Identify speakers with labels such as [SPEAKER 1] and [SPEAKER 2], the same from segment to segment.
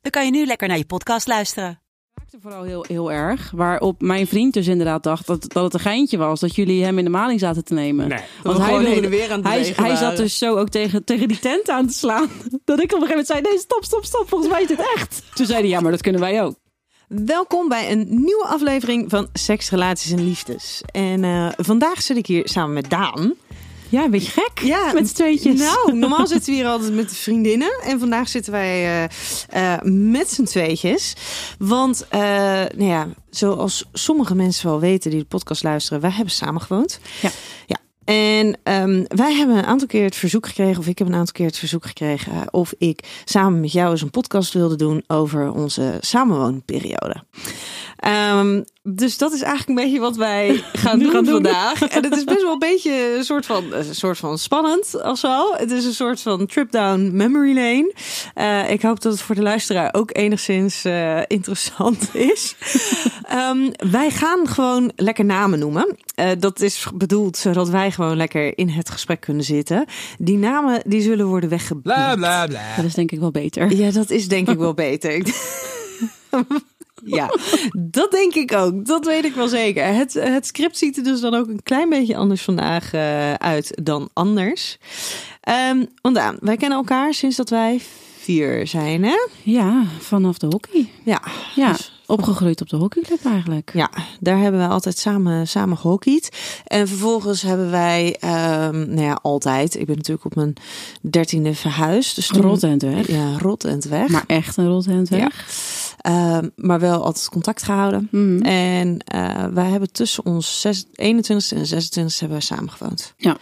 [SPEAKER 1] dan kan je nu lekker naar je podcast luisteren.
[SPEAKER 2] maakte vooral heel, heel erg. Waarop mijn vriend dus inderdaad dacht dat, dat het een geintje was. Dat jullie hem in de maling zaten te nemen.
[SPEAKER 3] Nee,
[SPEAKER 2] Want hij, wilde-
[SPEAKER 3] heen en weer aan het
[SPEAKER 2] hij, hij zat dus zo ook tegen, tegen die tent aan te slaan. Dat ik op een gegeven moment zei, nee stop, stop, stop. Volgens mij is dit echt. Toen zei hij, ja maar dat kunnen wij ook.
[SPEAKER 3] Welkom bij een nieuwe aflevering van Seks, Relaties en Liefdes. En eh, vandaag zit ik hier samen met Daan.
[SPEAKER 2] Ja, een beetje gek.
[SPEAKER 3] Ja,
[SPEAKER 2] Met z'n tweetjes.
[SPEAKER 3] Nou, normaal zitten we hier altijd met de vriendinnen. En vandaag zitten wij eh, eh, met z'n tweetjes. Want, eh, nou ja, zoals sommige mensen wel weten die de podcast luisteren, wij hebben samen gewoond.
[SPEAKER 2] Ja.
[SPEAKER 3] ja. En ehm, wij hebben een aantal keer het verzoek gekregen, of ik heb een aantal keer het verzoek gekregen, of ik samen met jou eens een podcast wilde doen over onze samenwoonperiode. Ehm, dus dat is eigenlijk een beetje wat wij gaan doen
[SPEAKER 2] gaan doen.
[SPEAKER 3] vandaag. En het is best wel een beetje een soort van, een soort van spannend of zo. Het is een soort van trip down memory lane. Eh, ik hoop dat het voor de luisteraar ook enigszins eh, interessant is. Ehm, wij gaan gewoon lekker namen noemen. Eh, dat is bedoeld zodat wij gewoon lekker in het gesprek kunnen zitten. Die namen die zullen worden.
[SPEAKER 4] Bla bla bla.
[SPEAKER 2] Dat is denk ik wel beter.
[SPEAKER 3] Ja, dat is denk ik wel beter. ja, dat denk ik ook. Dat weet ik wel zeker. Het, het script ziet er dus dan ook een klein beetje anders vandaag eh, uit dan anders. Ehm want wij kennen elkaar sinds dat wij vier zijn, hè?
[SPEAKER 2] Ja, vanaf de hockey.
[SPEAKER 3] Ja,
[SPEAKER 2] Ja,
[SPEAKER 3] Dus-
[SPEAKER 2] opgegroeid op de hockeyclub eigenlijk.
[SPEAKER 3] ja, daar hebben we altijd samen, samen gehockeyd. En vervolgens hebben wij, ehm, nou ja, altijd. Ik ben natuurlijk op mijn dertiende verhuisd. Dus toen-
[SPEAKER 2] Rot en weg.
[SPEAKER 3] Ja, rot en weg.
[SPEAKER 2] Maar echt een rot en weg.
[SPEAKER 3] Ehm, maar wel altijd contact gehouden.
[SPEAKER 2] Mhm.
[SPEAKER 3] En eh, wij hebben tussen ons zes- 21ste en 26ste hebben wij samen gewoond.
[SPEAKER 2] Ja.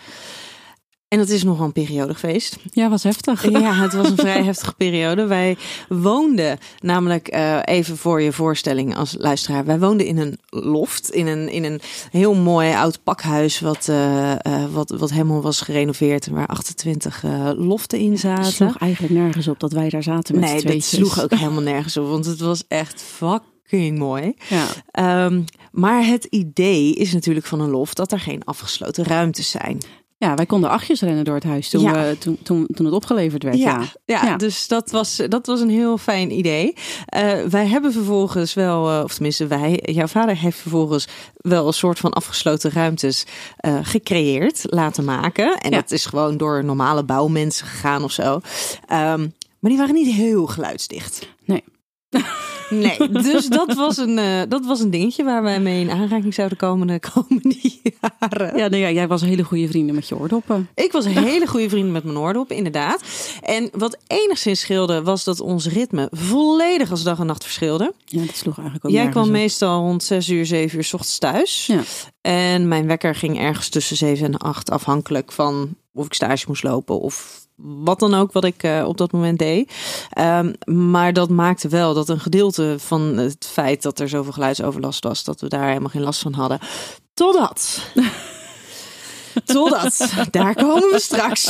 [SPEAKER 3] En dat is nogal een periode geweest.
[SPEAKER 2] Ja, was heftig.
[SPEAKER 3] Ja, het was een vrij heftige periode. Wij woonden namelijk, eh, even voor je voorstelling als luisteraar. Wij woonden in een loft, in een, in een heel mooi oud pakhuis. Wat, eh, eh, wat, wat helemaal was gerenoveerd en waar 28 eh, loften in
[SPEAKER 2] Het
[SPEAKER 3] zaten.
[SPEAKER 2] sloeg eigenlijk nergens op dat wij daar zaten met
[SPEAKER 3] nee, dat sloeg ook helemaal nergens op. Want het was echt fucking mooi.
[SPEAKER 2] Ja.
[SPEAKER 3] Ehm, maar het idee is natuurlijk van een loft dat er geen afgesloten ruimtes zijn.
[SPEAKER 2] Ja, wij konden achtjes rennen door het huis toen,
[SPEAKER 3] Ja.
[SPEAKER 2] we, toen, toen, toen het opgeleverd werd. Ja,
[SPEAKER 3] ja,
[SPEAKER 2] Ja.
[SPEAKER 3] dus dat was, dat was een heel fijn idee. Eh, wij hebben vervolgens wel, eh, of tenminste wij, jouw vader heeft vervolgens wel een soort van afgesloten ruimtes eh, gecreëerd, laten maken. En dat is gewoon door normale bouwmensen gegaan of zo. Ehm, maar die waren niet heel geluidsdicht.
[SPEAKER 2] Nee.
[SPEAKER 3] Nee, dus dat was een, eh, dat was een dingetje waar wij mee in aanraking zouden komen de komende jaren.
[SPEAKER 2] Ja, nee, ja, jij was een hele goede vrienden met je oordoppen.
[SPEAKER 3] Ik was een hele goede vriend met mijn oordop, inderdaad. En wat enigszins scheelde, was dat ons ritme volledig als dag en nacht verschilde.
[SPEAKER 2] Ja, dat sloeg eigenlijk ook
[SPEAKER 3] Jij kwam
[SPEAKER 2] op.
[SPEAKER 3] meestal rond 6 uur, 7 uur 's ochtends thuis.
[SPEAKER 2] Ja.
[SPEAKER 3] En mijn wekker ging ergens tussen 7 en 8, afhankelijk van of ik stage moest lopen of wat dan ook wat ik eh, op dat moment deed. Ehm, maar dat maakte wel dat een gedeelte van het feit dat er zoveel geluidsoverlast was, dat we daar helemaal geen last van hadden. Totdat. Totdat. Daar komen we straks.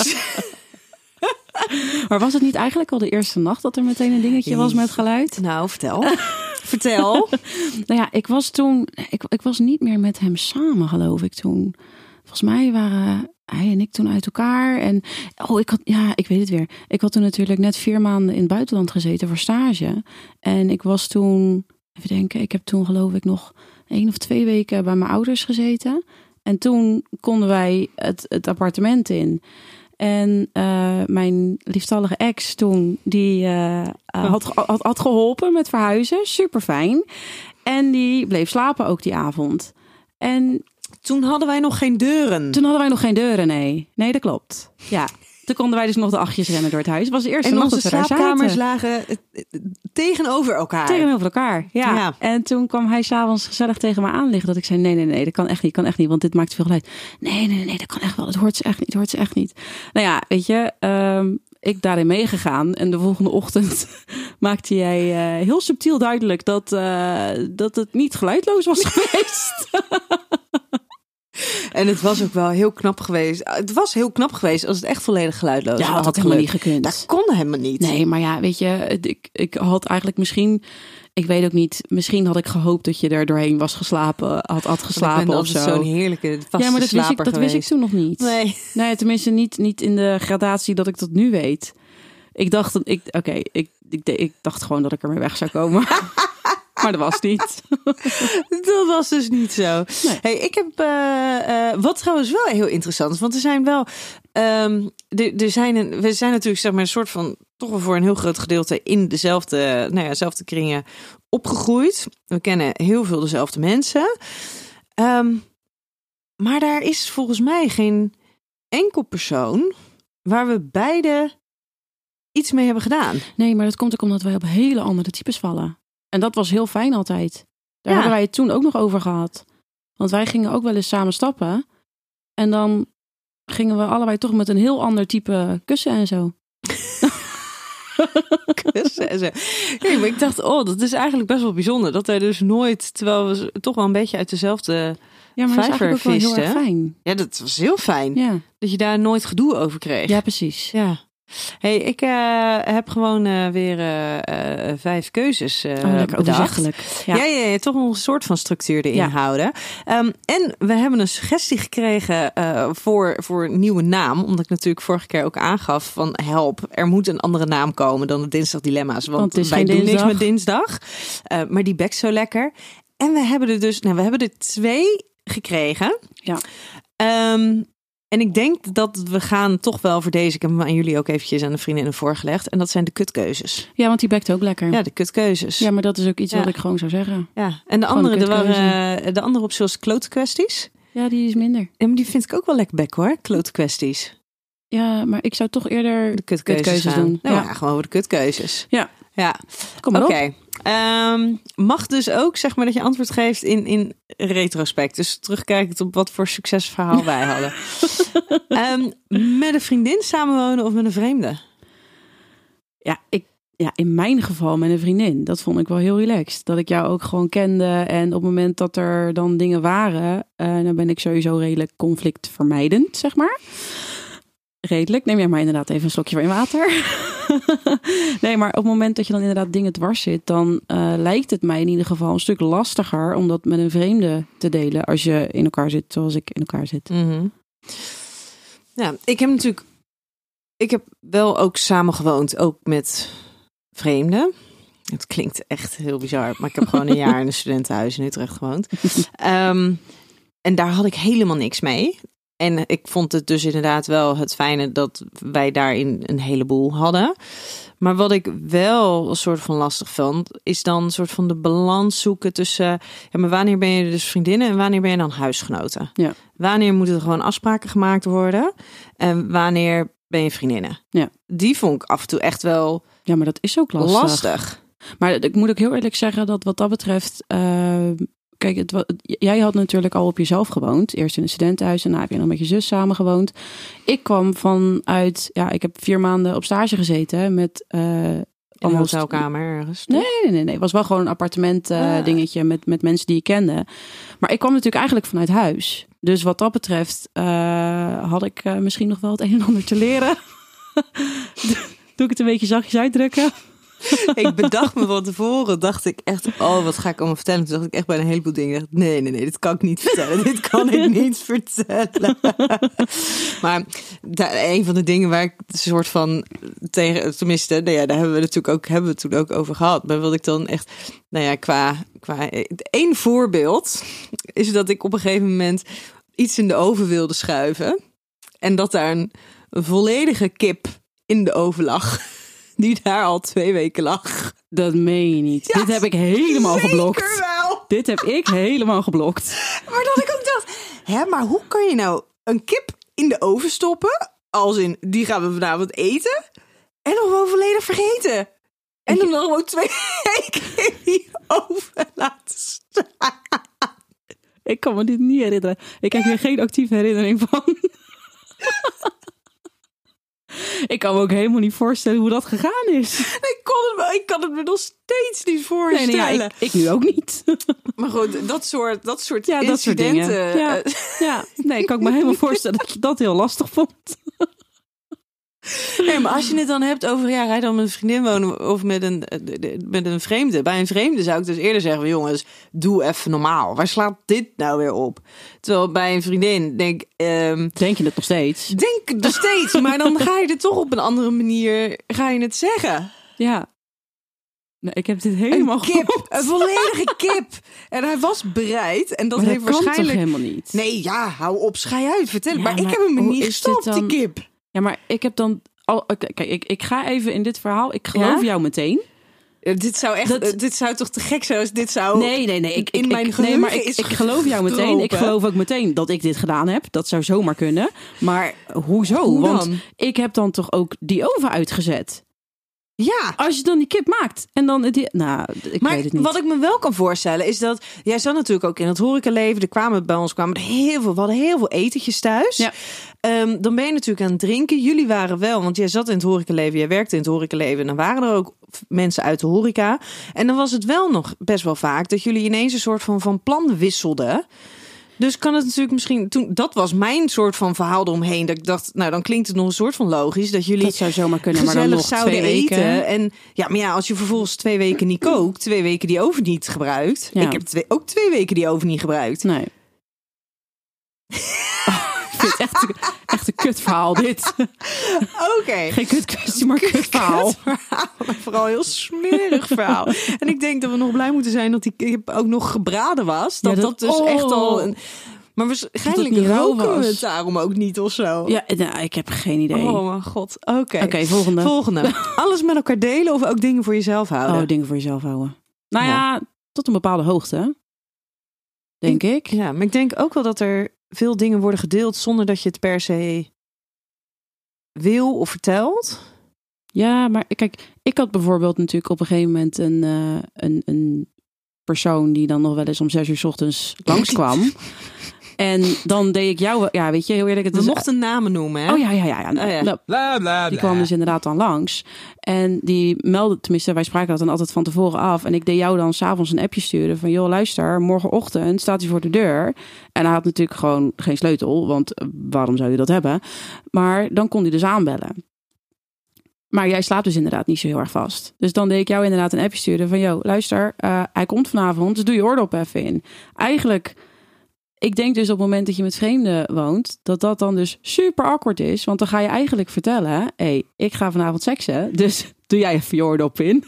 [SPEAKER 2] Maar was het niet eigenlijk al de eerste nacht dat er meteen een dingetje was met geluid?
[SPEAKER 3] Nou, vertel. vertel.
[SPEAKER 2] Nou ja, ik was toen, ik, ik was niet meer met hem samen, geloof ik toen. Volgens mij waren hij en ik toen uit elkaar. En oh, ik had, ja, ik weet het weer. Ik had toen natuurlijk net vier maanden in het buitenland gezeten voor stage. En ik was toen, even denken, ik heb toen geloof ik nog één of twee weken bij mijn ouders gezeten. En toen konden wij het, het appartement in. En eh, mijn liefstallige ex toen, die eh, eh, had, had, had geholpen met verhuizen. Super fijn. En die bleef slapen ook die avond. En
[SPEAKER 3] Toen hadden wij nog geen deuren.
[SPEAKER 2] toen hadden wij nog geen deuren, nee. Nee, dat klopt. Ja. Toen konden wij dus nog de achtjes rennen door het huis. Het was de eerste
[SPEAKER 3] en
[SPEAKER 2] nacht
[SPEAKER 3] onze
[SPEAKER 2] dat
[SPEAKER 3] slaapkamers lagen eh, tegenover elkaar.
[SPEAKER 2] Tegenover elkaar, ja.
[SPEAKER 3] Ja.
[SPEAKER 2] En toen kwam hij s'avonds gezellig tegen me aan liggen. Dat ik zei, nee, nee, nee, dat kan echt niet, kan echt niet. Want dit maakt veel geluid. Nee, nee, nee, dat kan echt wel. Dat hoort ze echt niet, dat hoort ze echt niet. Nou ja, weet je, ehm, ik daarin meegegaan. En de volgende ochtend maakte jij eh, heel subtiel duidelijk dat, eh, dat het niet geluidloos was geweest.
[SPEAKER 3] En het was ook wel heel knap geweest. Het was heel knap geweest als het echt volledig geluidloos
[SPEAKER 2] Ja,
[SPEAKER 3] had
[SPEAKER 2] had helemaal niet gekund.
[SPEAKER 3] Dat kon helemaal niet.
[SPEAKER 2] Nee, maar ja, weet je, ik, ik had eigenlijk misschien, ik weet ook niet, misschien had ik gehoopt dat je er doorheen was geslapen, had, had geslapen of zo.
[SPEAKER 3] zo'n heerlijke
[SPEAKER 2] Ja, maar dat, wist ik, dat wist ik toen nog niet.
[SPEAKER 3] Nee.
[SPEAKER 2] Nee, tenminste niet, niet in de gradatie dat ik dat nu weet. Ik dacht, ik, oké, ik, ik, ik dacht gewoon dat ik ermee weg zou komen. maar dat was niet.
[SPEAKER 3] Dat was dus niet zo.
[SPEAKER 2] Nee.
[SPEAKER 3] Hey, ik heb eh, eh, wat trouwens wel heel interessant is, want er zijn wel, ehm, er, er zijn een, we zijn natuurlijk zeg maar een soort van toch wel voor een heel groot gedeelte in dezelfde, nou ja, dezelfde kringen opgegroeid. We kennen heel veel dezelfde mensen, Ehm, maar daar is volgens mij geen enkel persoon waar we beide iets mee hebben gedaan.
[SPEAKER 2] Nee, maar dat komt ook omdat wij op hele andere types vallen. En dat was heel fijn altijd. Daar
[SPEAKER 3] Ja.
[SPEAKER 2] hebben wij het toen ook nog over gehad. Want wij gingen ook wel eens samen stappen. En dan gingen we allebei toch met een heel ander type kussen en zo.
[SPEAKER 3] kussen en zo. Nee, maar ik dacht, oh, dat is eigenlijk best wel bijzonder. Dat wij dus nooit, terwijl we toch wel een beetje uit dezelfde...
[SPEAKER 2] Ja, maar dat is eigenlijk ook wel heel erg fijn.
[SPEAKER 3] Ja, dat was heel fijn.
[SPEAKER 2] Ja,
[SPEAKER 3] Dat je daar nooit gedoe over kreeg.
[SPEAKER 2] ja precies.
[SPEAKER 3] Ja. Hey, ik eh, heb gewoon eh, weer eh, vijf keuzes
[SPEAKER 2] Oh, lekker
[SPEAKER 3] bedacht. Ja.
[SPEAKER 2] Ja.
[SPEAKER 3] Ja, ja, toch een soort van structuur erin
[SPEAKER 2] Ja.
[SPEAKER 3] houden. Ehm, en we hebben een suggestie gekregen voor, voor een nieuwe naam. Omdat ik natuurlijk vorige keer ook aangaf van help, er moet een andere naam komen dan de Dinsdag Dilemma's. Want, wij doen niks met dinsdag. Maar die bekt zo lekker. En we hebben er dus, nou we hebben er twee gekregen.
[SPEAKER 2] Ja.
[SPEAKER 3] Ehm, en ik denk dat we gaan toch wel voor deze. Ik heb hem aan jullie ook eventjes aan de vriendinnen voorgelegd. En dat zijn de kutkeuzes.
[SPEAKER 2] Ja, want die bekt ook lekker.
[SPEAKER 3] Ja,
[SPEAKER 2] Ja,
[SPEAKER 3] de kutkeuzes.
[SPEAKER 2] maar dat is ook iets
[SPEAKER 3] Ja.
[SPEAKER 2] wat ik gewoon zou zeggen.
[SPEAKER 3] Ja, en de
[SPEAKER 2] Gewoon
[SPEAKER 3] andere, er
[SPEAKER 2] kutkeuze.
[SPEAKER 3] waren, eh, de andere op zoals klote kwesties.
[SPEAKER 2] Ja, die is minder.
[SPEAKER 3] Ja, maar die vind ik ook wel lekker bek hoor, klote kwesties.
[SPEAKER 2] Ja, maar ik zou toch eerder
[SPEAKER 3] De kutkeuzes,
[SPEAKER 2] doen,
[SPEAKER 3] Nou,
[SPEAKER 2] ja.
[SPEAKER 3] ja. gewoon de kutkeuzes.
[SPEAKER 2] Ja.
[SPEAKER 3] Ja,
[SPEAKER 2] Kom maar op.
[SPEAKER 3] Ehm, mag dus ook zeg maar dat je antwoord geeft in, in retrospect. Dus terugkijkend op wat voor succesverhaal wij hadden. Ehm, met een vriendin samenwonen of met een vreemde?
[SPEAKER 2] Ja, ik, ja, in mijn geval met een vriendin. Dat vond ik wel heel relaxed. Dat ik jou ook gewoon kende. En op het moment dat er dan dingen waren, eh, dan ben ik sowieso redelijk conflictvermijdend, zeg maar. Redelijk. Neem jij maar inderdaad even een slokje van je water. nee, maar op het moment dat je dan inderdaad dingen dwars zit, dan eh, lijkt het mij in ieder geval een stuk lastiger om dat met een vreemde te delen. Als je in elkaar zit zoals ik in elkaar zit.
[SPEAKER 3] Mhm. Ja, ik heb natuurlijk. Ik heb wel ook samen gewoond, ook met vreemden. Het klinkt echt heel bizar, maar ik heb gewoon een jaar in een studentenhuis in Utrecht gewoond. Ehm, en daar had ik helemaal niks mee. En ik vond het dus inderdaad wel het fijne dat wij daarin een heleboel hadden. Maar wat ik wel een soort van lastig vond, is dan een soort van de balans zoeken tussen. Ja, maar wanneer ben je dus vriendinnen en wanneer ben je dan huisgenoten?
[SPEAKER 2] Ja.
[SPEAKER 3] Wanneer moeten er gewoon afspraken gemaakt worden? En wanneer ben je vriendinnen?
[SPEAKER 2] Ja.
[SPEAKER 3] Die vond ik af en toe echt wel
[SPEAKER 2] Ja, maar dat is ook lastig.
[SPEAKER 3] lastig.
[SPEAKER 2] Maar ik moet ook heel eerlijk zeggen dat wat dat betreft. eh, kijk, het, jij had natuurlijk al op jezelf gewoond. Eerst in een studentenhuis en daarna heb je nog met je zus samen gewoond. Ik kwam vanuit. Ja, ik heb vier maanden op stage gezeten met. eh
[SPEAKER 3] Een
[SPEAKER 2] allemaal
[SPEAKER 3] hotelkamer ergens.
[SPEAKER 2] Nee, nee, nee, nee. Het was wel gewoon een appartement eh,
[SPEAKER 3] Ah.
[SPEAKER 2] dingetje met, met mensen die ik kende. Maar ik kwam natuurlijk eigenlijk vanuit huis. Dus wat dat betreft eh, had ik misschien nog wel het een en ander te leren. Doe ik het een beetje zachtjes uitdrukken?
[SPEAKER 3] ik bedacht me van tevoren, dacht ik echt, oh, wat ga ik allemaal vertellen? Toen dacht ik echt bij een heleboel dingen, dacht, nee, nee, nee, dit kan ik niet vertellen. dit kan ik niet vertellen. maar een van de dingen waar ik een soort van tegen, tenminste, nou ja, daar hebben we natuurlijk ook, hebben we het toen ook over gehad. Maar wat ik dan echt, nou ja, qua, qua één voorbeeld is dat ik op een gegeven moment iets in de oven wilde schuiven en dat daar een volledige kip in de oven lag. Die daar al twee weken lag.
[SPEAKER 2] Dat meen je niet.
[SPEAKER 3] Ja,
[SPEAKER 2] Dit heb ik helemaal geblokt.
[SPEAKER 3] Wel.
[SPEAKER 2] Dit heb ik helemaal geblokt.
[SPEAKER 3] Maar dat ik ook dacht, hè, maar hoe kan je nou een kip in de oven stoppen? Als in, die gaan we vanavond eten. En dan gewoon volledig vergeten. En dan nog gewoon twee weken in die oven laten staan.
[SPEAKER 2] Ik kan me dit niet herinneren. Ik heb hier geen actieve herinnering van. ik kan me ook helemaal niet voorstellen hoe dat gegaan is.
[SPEAKER 3] Ik, kon het, ik kan het me nog steeds niet voorstellen.
[SPEAKER 2] nee, ja, ik, ik nu ook niet.
[SPEAKER 3] Maar goed, dat soort, dat soort
[SPEAKER 2] Ja, dat soort
[SPEAKER 3] incidenten.
[SPEAKER 2] dingen. Ja.
[SPEAKER 3] eh,
[SPEAKER 2] Ja, nee, ik kan me helemaal voorstellen dat je dat heel lastig vond.
[SPEAKER 3] Nee, maar als je het dan hebt over, ja, ga dan met een vriendin wonen of met een, eh, met een vreemde. Bij een vreemde zou ik dus eerder zeggen, jongens, doe even normaal. Waar slaat dit nou weer op? Terwijl bij een vriendin denk, ehm,
[SPEAKER 2] Denk je het nog steeds?
[SPEAKER 3] denk nog steeds, maar dan ga je het toch op een andere manier, ga je het zeggen.
[SPEAKER 2] Ja. Nee, ik heb dit helemaal
[SPEAKER 3] Een kip, een volledige kip. En hij was bereid en dat
[SPEAKER 2] Maar
[SPEAKER 3] heeft
[SPEAKER 2] dat
[SPEAKER 3] waarschijnlijk...
[SPEAKER 2] helemaal niet?
[SPEAKER 3] Nee, ja, hou op, schei uit, vertel.
[SPEAKER 2] Ja,
[SPEAKER 3] maar, ik
[SPEAKER 2] maar
[SPEAKER 3] heb hem niet gestopt, die kip.
[SPEAKER 2] Ja, maar ik heb dan... Al, kijk, ik, ik ga even in dit verhaal... Ik geloof
[SPEAKER 3] Ja?
[SPEAKER 2] jou meteen.
[SPEAKER 3] Dit zou echt,
[SPEAKER 2] Dat-
[SPEAKER 3] dit zou toch te gek zijn als dit zou...
[SPEAKER 2] Nee, nee, nee. Ik,
[SPEAKER 3] in
[SPEAKER 2] ik,
[SPEAKER 3] mijn
[SPEAKER 2] ik, nee, maar ik, ik geloof jou meteen. Ik geloof ook meteen dat ik dit gedaan heb. Dat zou zomaar kunnen. Maar hoezo?
[SPEAKER 3] Hoe
[SPEAKER 2] Want ik heb dan toch ook die oven uitgezet.
[SPEAKER 3] Ja,
[SPEAKER 2] Als je dan die kip maakt en dan die, nou, ik
[SPEAKER 3] maar
[SPEAKER 2] weet het niet.
[SPEAKER 3] wat ik me wel kan voorstellen is dat jij zat natuurlijk ook in het horecaleven. Er kwamen bij ons kwamen er heel veel, we hadden heel veel etentjes thuis.
[SPEAKER 2] Ja.
[SPEAKER 3] Ehm, dan ben je natuurlijk aan het drinken. Jullie waren wel, want jij zat in het horecaleven, jij werkte in het horecaleven. En dan waren er ook mensen uit de horeca. En dan was het wel nog best wel vaak dat jullie ineens een soort van, van plan wisselden. Dus kan het natuurlijk misschien toen dat was mijn soort van verhaal eromheen. Dat ik dacht, nou dan klinkt het nog een soort van logisch dat jullie
[SPEAKER 2] dat zou zomaar kunnen, maar dan nog
[SPEAKER 3] zouden
[SPEAKER 2] twee weken.
[SPEAKER 3] eten. En ja, maar ja, als je vervolgens twee weken niet kookt, twee weken die oven niet gebruikt.
[SPEAKER 2] Ja.
[SPEAKER 3] Ik heb twee, ook twee weken die oven niet gebruikt.
[SPEAKER 2] Nee. ik vind het echt, een- echt een kutverhaal dit.
[SPEAKER 3] Oké.
[SPEAKER 2] Geen kutkwestie, maar kutverhaal.
[SPEAKER 3] Kutverhaal, maar vooral een heel smerig verhaal. En ik denk dat we nog blij moeten zijn dat die kip ook nog gebraden was. Dat
[SPEAKER 2] Ja,
[SPEAKER 3] dat,
[SPEAKER 2] dat-
[SPEAKER 3] dus
[SPEAKER 2] oh.
[SPEAKER 3] echt al. Een, maar waarschijnlijk roken we het daarom ook niet of zo.
[SPEAKER 2] Ja, nou, ik heb geen idee.
[SPEAKER 3] Oh mijn god. Oké.
[SPEAKER 2] Oké, volgende.
[SPEAKER 3] Volgende. Alles met elkaar delen of ook dingen voor jezelf houden?
[SPEAKER 2] Oh, dingen voor jezelf houden. Nou
[SPEAKER 3] Ja.
[SPEAKER 2] ja, tot een bepaalde hoogte. Denk ik.
[SPEAKER 3] Ja, maar ik denk ook wel dat er veel dingen worden gedeeld zonder dat je het per se wil of vertelt.
[SPEAKER 2] Ja, maar kijk, ik had bijvoorbeeld natuurlijk op een gegeven moment een, eh, een, een persoon die dan nog wel eens om zes uur 's ochtends langskwam. En dan deed ik jou, ja, weet je, heel eerlijk, het
[SPEAKER 3] We
[SPEAKER 2] is.
[SPEAKER 3] mochten namen noemen, hè?
[SPEAKER 2] Oh ja, ja, ja. ja.
[SPEAKER 3] Oh, ja.
[SPEAKER 2] Nou,
[SPEAKER 4] Bla bla
[SPEAKER 2] Die kwam dus inderdaad dan langs. En die meldde, tenminste, wij spraken dat dan altijd van tevoren af. En ik deed jou dan s'avonds een appje sturen van... joh, luister, morgenochtend staat hij voor de deur. En hij had natuurlijk gewoon geen sleutel, want eh, waarom zou je dat hebben? Maar dan kon hij dus aanbellen. Maar jij slaapt dus inderdaad niet zo heel erg vast. Dus dan deed ik jou inderdaad een appje sturen van... joh, luister, eh, hij komt vanavond, dus doe je oordop even in. Eigenlijk... Ik denk dus op het moment dat je met vreemden woont, dat dat dan dus super awkward is. Want dan ga je eigenlijk vertellen: hé, hey, ik ga vanavond seksen, dus doe jij even je oordop in.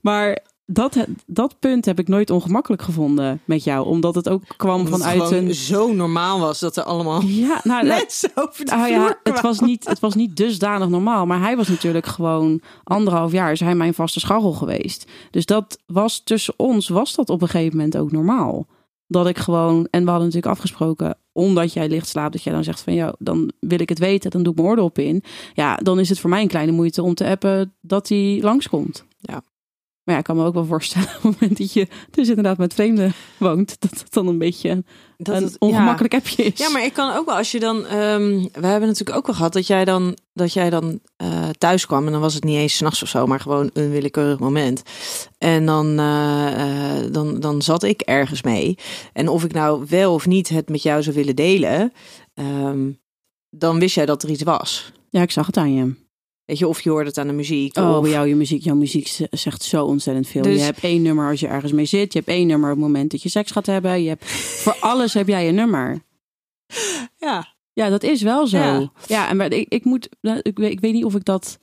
[SPEAKER 2] Maar dat, dat punt heb ik nooit ongemakkelijk gevonden met jou, omdat het ook kwam
[SPEAKER 3] Omdat
[SPEAKER 2] vanuit een.
[SPEAKER 3] zo normaal was dat er allemaal
[SPEAKER 2] Ja, nou,
[SPEAKER 3] mensen over de vloer
[SPEAKER 2] ja, het was, niet, het was niet dusdanig normaal. Maar hij was natuurlijk gewoon anderhalf jaar is hij mijn vaste scharrel geweest. Dus dat was tussen ons, was dat op een gegeven moment ook normaal. Dat ik gewoon, en we hadden natuurlijk afgesproken, omdat jij licht slaapt, dat jij dan zegt van, ja, dan wil ik het weten, dan doe ik mijn orde op in. Ja, dan is het voor mij een kleine moeite om te appen dat hij langskomt.
[SPEAKER 3] Ja.
[SPEAKER 2] Maar ja, ik kan me ook wel voorstellen, op het moment dat je dus inderdaad met vreemden woont, dat het dan een beetje
[SPEAKER 3] Dat
[SPEAKER 2] een
[SPEAKER 3] het-
[SPEAKER 2] ongemakkelijk appje is.
[SPEAKER 3] Ja, maar ik kan ook wel als je dan. ehm, we hebben natuurlijk ook wel gehad dat jij dan dat jij dan thuis kwam en dan was het niet eens s'nachts of zo, maar gewoon een willekeurig moment. En dan, eh, eh, dan, dan zat ik ergens mee. En of ik nou wel of niet het met jou zou willen delen, ehm, dan wist jij dat er iets was.
[SPEAKER 2] Ja, ik zag het aan je.
[SPEAKER 3] Weet je, of je hoorde het aan de muziek.
[SPEAKER 2] Oh,
[SPEAKER 3] of,
[SPEAKER 2] jou, je muziek, jouw muziek zegt zo ontzettend veel.
[SPEAKER 3] Dus-
[SPEAKER 2] Je hebt één nummer als je ergens mee zit. Je hebt één nummer op het moment dat je seks gaat hebben. Je hebt, voor alles heb jij een nummer.
[SPEAKER 3] Ja.
[SPEAKER 2] Ja, dat is wel zo.
[SPEAKER 3] Ja.
[SPEAKER 2] Ja, en maar ik, ik moet, nou, ik, weet- ik weet niet of ik dat,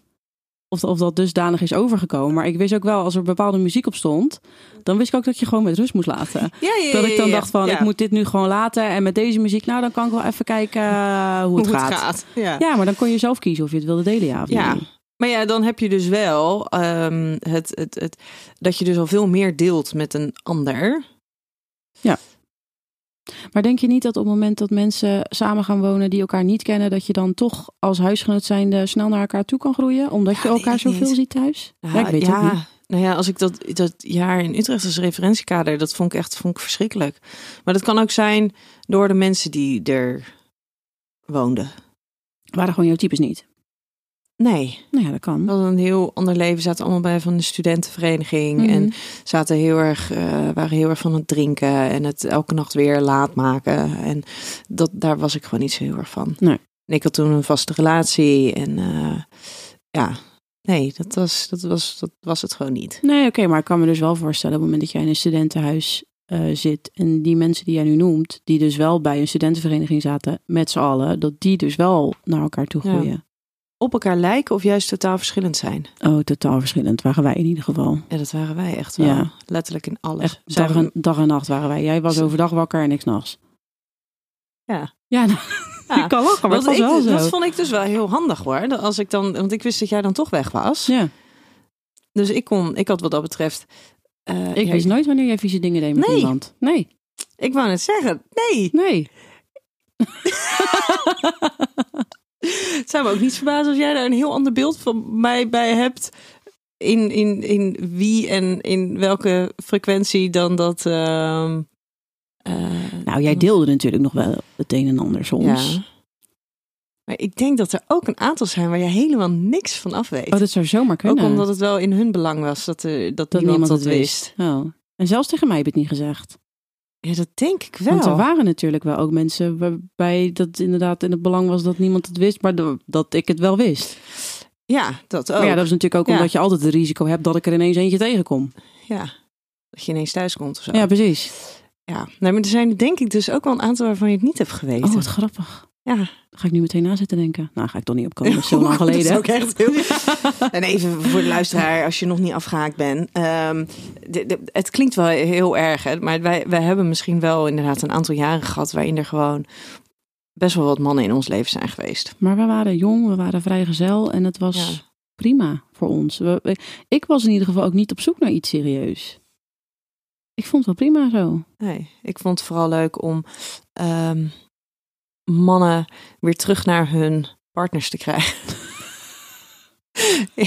[SPEAKER 2] of, of dat dusdanig is overgekomen. Maar ik wist ook wel, als er bepaalde muziek op stond, dan wist ik ook dat je gewoon met rust moest laten.
[SPEAKER 3] Ja, ja,
[SPEAKER 2] Dat ik dan
[SPEAKER 3] ja,
[SPEAKER 2] dacht van,
[SPEAKER 3] ja.
[SPEAKER 2] ik moet dit nu gewoon laten. En met deze muziek, nou, dan kan ik wel even kijken eh, hoe het gaat.
[SPEAKER 3] Ja.
[SPEAKER 2] Ja, maar dan kon je zelf kiezen of je het wilde delen, ja of
[SPEAKER 3] Ja.
[SPEAKER 2] nee.
[SPEAKER 3] Maar ja, dan heb je dus wel ehm, het, het, het, dat je dus al veel meer deelt met een ander.
[SPEAKER 2] Maar denk je niet dat op het moment dat mensen samen gaan wonen die elkaar niet kennen, dat je dan toch als huisgenoot zijnde snel naar elkaar toe kan groeien? Omdat je
[SPEAKER 3] Ja,
[SPEAKER 2] elkaar zoveel ziet thuis? Ja, ik weet het ook niet.
[SPEAKER 3] Nou ja, als ik dat, dat jaar in Utrecht als referentiekader, dat vond ik echt vond ik verschrikkelijk. Maar dat kan ook zijn door de mensen die er woonden.
[SPEAKER 2] Waren gewoon jouw types niet.
[SPEAKER 3] Nee,
[SPEAKER 2] Nou ja, dat kan.
[SPEAKER 3] we hadden een heel ander leven. Zaten allemaal bij van de studentenvereniging.
[SPEAKER 2] Mhm.
[SPEAKER 3] En zaten heel erg, eh, waren heel erg van het drinken. En het elke nacht weer laat maken. En dat, daar was ik gewoon niet zo heel erg van.
[SPEAKER 2] Nee.
[SPEAKER 3] En ik had toen een vaste relatie. En eh, ja, nee, dat was, dat, was, dat was het gewoon niet.
[SPEAKER 2] Nee, oké, maar ik kan me dus wel voorstellen op het moment dat jij in een studentenhuis eh, zit en die mensen die jij nu noemt, die dus wel bij een studentenvereniging zaten met z'n allen, dat die dus wel naar elkaar toe
[SPEAKER 3] Ja. Op elkaar lijken of juist totaal verschillend zijn.
[SPEAKER 2] Oh, totaal verschillend waren wij in ieder geval.
[SPEAKER 3] Ja, dat waren wij echt wel.
[SPEAKER 2] Ja.
[SPEAKER 3] Letterlijk in alles.
[SPEAKER 2] Echt dag
[SPEAKER 3] we-
[SPEAKER 2] en, dag en nacht waren wij. Jij was overdag wakker en ik s'nachts.
[SPEAKER 3] Ja.
[SPEAKER 2] Ja, nou,
[SPEAKER 3] Ja.
[SPEAKER 2] ik kan lachen, maar was
[SPEAKER 3] ik,
[SPEAKER 2] wel zo.
[SPEAKER 3] dat vond ik dus wel heel handig hoor. Dat Als ik dan, want ik wist dat jij dan toch weg was.
[SPEAKER 2] Ja,
[SPEAKER 3] Dus ik kon, ik had wat dat betreft. eh,
[SPEAKER 2] ik
[SPEAKER 3] ja,
[SPEAKER 2] wist nooit wanneer jij vieze dingen deed met
[SPEAKER 3] Nee.
[SPEAKER 2] iemand. Nee,
[SPEAKER 3] Ik wou net zeggen, nee.
[SPEAKER 2] nee.
[SPEAKER 3] Het zou me ook niet verbazen als jij daar een heel ander beeld van mij bij hebt. In, in, in wie en in welke frequentie dan dat. ehm, eh,
[SPEAKER 2] Nou, jij deelde natuurlijk nog wel het een en ander soms.
[SPEAKER 3] Ja. Maar ik denk dat er ook een aantal zijn waar je helemaal niks van af weet.
[SPEAKER 2] Oh, dat zou zomaar kunnen.
[SPEAKER 3] ook omdat het wel in hun belang was dat, er dat,
[SPEAKER 2] dat
[SPEAKER 3] niemand,
[SPEAKER 2] niemand
[SPEAKER 3] dat wist.
[SPEAKER 2] Oh. En zelfs tegen mij heb je het niet gezegd.
[SPEAKER 3] Ja, dat denk ik wel.
[SPEAKER 2] Want er waren natuurlijk wel ook mensen waarbij dat inderdaad in het belang was dat niemand het wist, maar dat ik het wel wist.
[SPEAKER 3] Ja, dat ook.
[SPEAKER 2] Maar ja, dat is natuurlijk ook
[SPEAKER 3] Ja.
[SPEAKER 2] omdat je altijd het risico hebt dat ik er ineens eentje tegenkom.
[SPEAKER 3] Ja, dat je ineens thuis komt of zo.
[SPEAKER 2] Ja, precies.
[SPEAKER 3] Ja. Nee, maar er zijn denk ik dus ook wel een aantal waarvan je het niet hebt geweten.
[SPEAKER 2] Oh, wat grappig.
[SPEAKER 3] Ja.
[SPEAKER 2] Daar ga ik nu meteen na zitten denken. Nou, ga ik toch niet opkomen. Dat is zo lang geleden.
[SPEAKER 3] Dat is ook echt heel... En even voor de luisteraar, als je nog niet afgehaakt bent. ehm, de- de- het klinkt wel heel erg, hè, maar wij, wij hebben misschien wel inderdaad een aantal jaren gehad... waarin er gewoon best wel wat mannen in ons leven zijn geweest.
[SPEAKER 2] Maar we waren jong, we waren vrijgezel en het was
[SPEAKER 3] Ja.
[SPEAKER 2] prima voor ons. We- ik was in ieder geval ook niet op zoek naar iets serieus. Ik vond het wel prima zo.
[SPEAKER 3] Nee, ik vond het vooral leuk om ehm, mannen weer terug naar hun partners te krijgen.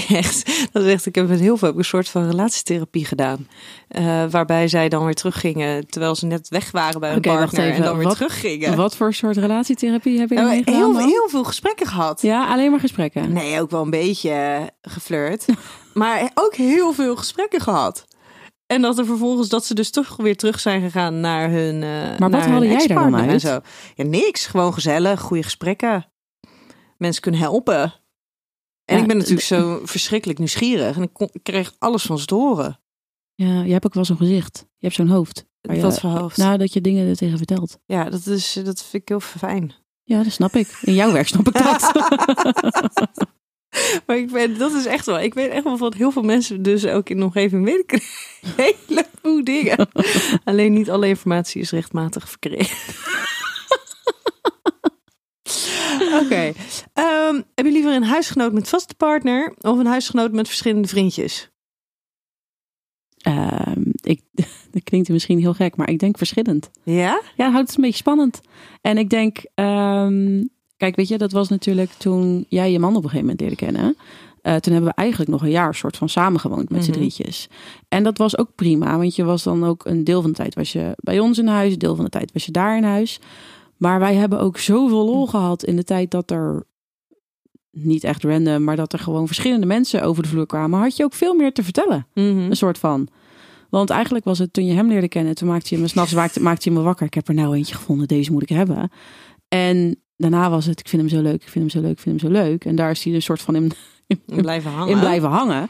[SPEAKER 3] echt, dat is echt. Ik heb met heel veel heb een soort van relatietherapie gedaan. Eh, waarbij zij dan weer teruggingen terwijl ze net weg waren bij hun partner.
[SPEAKER 2] even.
[SPEAKER 3] En dan weer
[SPEAKER 2] Wat-
[SPEAKER 3] teruggingen.
[SPEAKER 2] Wat voor soort relatietherapie heb je
[SPEAKER 3] maar
[SPEAKER 2] gedaan
[SPEAKER 3] heel,
[SPEAKER 2] dan?
[SPEAKER 3] heel veel gesprekken gehad.
[SPEAKER 2] Ja, alleen maar gesprekken.
[SPEAKER 3] Nee, ook wel een beetje geflirt. maar ook heel veel gesprekken gehad. En dat er vervolgens dat ze dus toch weer terug zijn gegaan naar hun. eh
[SPEAKER 2] wat
[SPEAKER 3] naar hun
[SPEAKER 2] haalde jij daar dan
[SPEAKER 3] ex-partner En
[SPEAKER 2] uit?
[SPEAKER 3] zo. Ja, niks. Gewoon gezellig, goede gesprekken. Mensen kunnen helpen. En
[SPEAKER 2] Ja,
[SPEAKER 3] ik ben natuurlijk zo verschrikkelijk nieuwsgierig. En ik, kon- ik kreeg alles van ze te horen.
[SPEAKER 2] Ja, je hebt ook wel zo'n gezicht. Je hebt zo'n hoofd.
[SPEAKER 3] Wat voor hoofd.
[SPEAKER 2] Nou, dat je dingen er tegen vertelt.
[SPEAKER 3] ja, dat, is, dat vind ik heel fijn.
[SPEAKER 2] Ja, dat snap ik. In jouw werk snap ik dat.
[SPEAKER 3] Maar ik ben, dat is echt wel. Ik weet echt wel van heel veel mensen, dus ook in de omgeving, weet ik een heleboel dingen. Alleen niet alle informatie is rechtmatig verkregen. Oké. Ehm, heb je liever een huisgenoot met vaste partner of een huisgenoot met verschillende vriendjes?
[SPEAKER 2] Ehm, ik, dat klinkt misschien heel gek, maar ik denk verschillend.
[SPEAKER 3] Ja?
[SPEAKER 2] Ja, houdt het een beetje spannend. En ik denk, ehm, kijk, weet je, dat was natuurlijk toen jij je man op een gegeven moment leerde kennen. Eh, toen hebben we eigenlijk nog een jaar soort van samengewoond met z'n
[SPEAKER 3] Mhm.
[SPEAKER 2] drietjes. En dat was ook prima, want je was dan ook een deel van de tijd was je bij ons in huis, een deel van de tijd was je daar in huis. Maar wij hebben ook zoveel lol gehad in de tijd dat er niet echt random, maar dat er gewoon verschillende mensen over de vloer kwamen. Had je ook veel meer te vertellen.
[SPEAKER 3] Mhm.
[SPEAKER 2] Een soort van. Want eigenlijk was het toen je hem leerde kennen, toen maakte je me s'nachts maakte, maakte je me wakker. Ik heb er nou eentje gevonden, deze moet ik hebben. En daarna was het, ik vind hem zo leuk, ik vind hem zo leuk, ik vind hem zo leuk. En daar is hij een soort van in, in,
[SPEAKER 3] En blijven hangen.
[SPEAKER 2] in blijven hangen.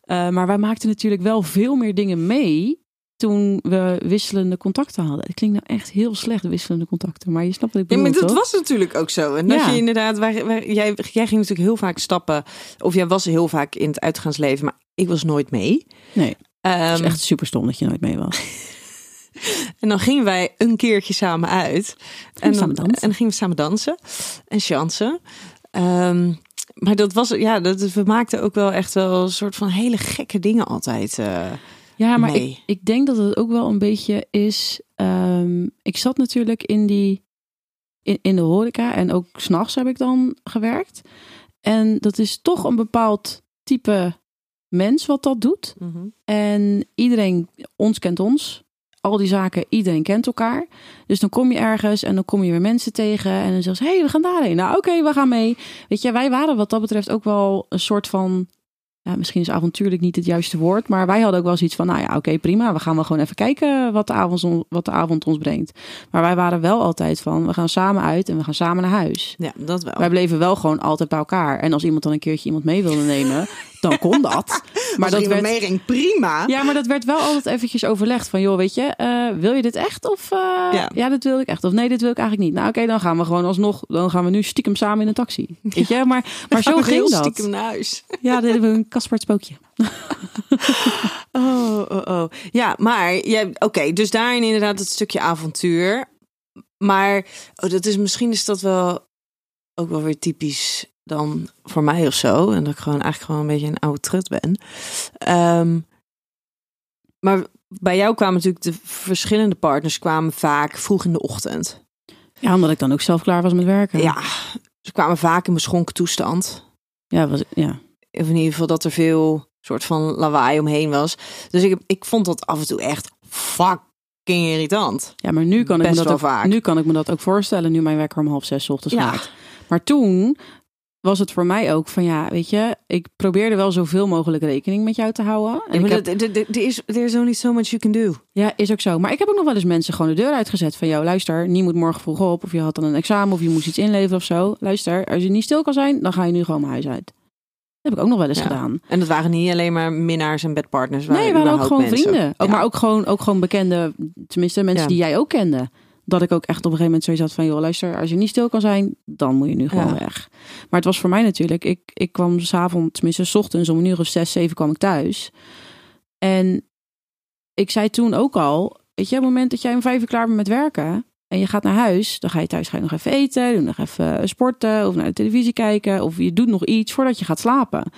[SPEAKER 2] Eh, maar wij maakten natuurlijk wel veel meer dingen mee toen we wisselende contacten hadden. Het klinkt nou echt heel slecht, wisselende contacten. Maar je snapt wat ik
[SPEAKER 3] Ja,
[SPEAKER 2] bedoel,
[SPEAKER 3] maar dat
[SPEAKER 2] toch?
[SPEAKER 3] was natuurlijk ook zo. En dat
[SPEAKER 2] Ja.
[SPEAKER 3] je inderdaad, waar, waar, jij, jij ging natuurlijk heel vaak stappen. Of jij was heel vaak in het uitgaansleven, maar ik was nooit mee.
[SPEAKER 2] Nee, het
[SPEAKER 3] Ehm,
[SPEAKER 2] is echt super stom dat je nooit mee was.
[SPEAKER 3] En dan gingen wij een keertje samen uit. En dan,
[SPEAKER 2] samen
[SPEAKER 3] en dan gingen we samen dansen en chansen. Ehm, maar dat was, ja, dat, we maakten ook wel echt wel een soort van hele gekke dingen altijd. eh.
[SPEAKER 2] Ja, maar ik, ik denk dat het ook wel een beetje is. ehm, ik zat natuurlijk in die in, in de horeca en ook s'nachts heb ik dan gewerkt. En dat is toch een bepaald type mens wat dat doet. En iedereen, ons kent ons al die zaken, iedereen kent elkaar. Dus dan kom je ergens en dan kom je weer mensen tegen. En dan zeggen ze, hé, hey, we gaan daarheen. Nou, oké, we gaan mee. Weet je, wij waren wat dat betreft ook wel een soort van ja, misschien is avontuurlijk niet het juiste woord, maar wij hadden ook wel zoiets van, nou ja, oké, prima, we gaan wel gewoon even kijken wat de, avond, wat de avond ons brengt. Maar wij waren wel altijd van, we gaan samen uit en we gaan samen naar huis.
[SPEAKER 3] Ja, dat wel.
[SPEAKER 2] Wij bleven wel gewoon altijd bij elkaar. En als iemand dan een keertje iemand mee wilde nemen, dan kon dat.
[SPEAKER 3] Maar dat werd prima.
[SPEAKER 2] Ja, maar dat werd wel altijd eventjes overlegd van, joh, weet je, uh, wil je dit echt of uh, ja. ja. dit wil ik echt of nee, dit wil ik eigenlijk niet. Nou, oké, dan gaan we gewoon alsnog, dan gaan we nu stiekem samen in een taxi. Weet je, maar maar zo ging dat.
[SPEAKER 3] Stiekem naar huis.
[SPEAKER 2] Ja, dit hebben we een Kasper spookje.
[SPEAKER 3] oh, oh, oh. Ja, maar oké, okay, dus daarin inderdaad het stukje avontuur. Maar oh, dat is misschien is dat wel ook wel weer typisch dan voor mij of zo. En dat ik gewoon eigenlijk gewoon een beetje een oude trut ben. Um, maar bij jou kwamen natuurlijk de verschillende partners kwamen vaak vroeg in de ochtend.
[SPEAKER 2] Ja, omdat ik dan ook zelf klaar was met werken.
[SPEAKER 3] Ja, ze kwamen vaak in beschonken toestand.
[SPEAKER 2] Ja, was, ja.
[SPEAKER 3] Of in ieder geval dat er veel soort van lawaai omheen was. Dus ik, ik vond dat af en toe echt fucking irritant.
[SPEAKER 2] Ja, maar nu kan, ik me dat ook, vaak. nu kan ik me dat ook voorstellen, nu mijn wekker om half zes ochtends ja. maakt. Maar toen was het voor mij ook van ja, weet je, ik probeerde wel zoveel mogelijk rekening met jou te houden.
[SPEAKER 3] En ja, er is is only so much you can do.
[SPEAKER 2] Ja, is ook zo. Maar ik heb ook nog wel eens mensen gewoon de deur uitgezet van jou, luister, niet moet morgen vroeg op of je had dan een examen of je moest iets inleveren of zo. Luister, als je niet stil kan zijn, dan ga je nu gewoon mijn huis uit. Dat heb ik ook nog wel eens gedaan.
[SPEAKER 3] En dat waren niet alleen maar minnaars en bedpartners.
[SPEAKER 2] Nee, waren, ook gewoon vrienden. Ook, Maar ook gewoon, ook gewoon bekende, tenminste mensen die jij ook kende dat ik ook echt op een gegeven moment zoiets had van... joh, luister, als je niet stil kan zijn, dan moet je nu gewoon weg. Maar het was voor mij natuurlijk... ik, ik kwam s'avonds, tenminste s ochtends om een uur of zes, zeven kwam ik thuis. En ik zei toen ook al... weet je, op het moment dat jij om vijf uur klaar bent met werken... en je gaat naar huis, dan ga je thuis ga je nog even eten... doe nog even sporten of naar de televisie kijken... of je doet nog iets voordat je gaat slapen.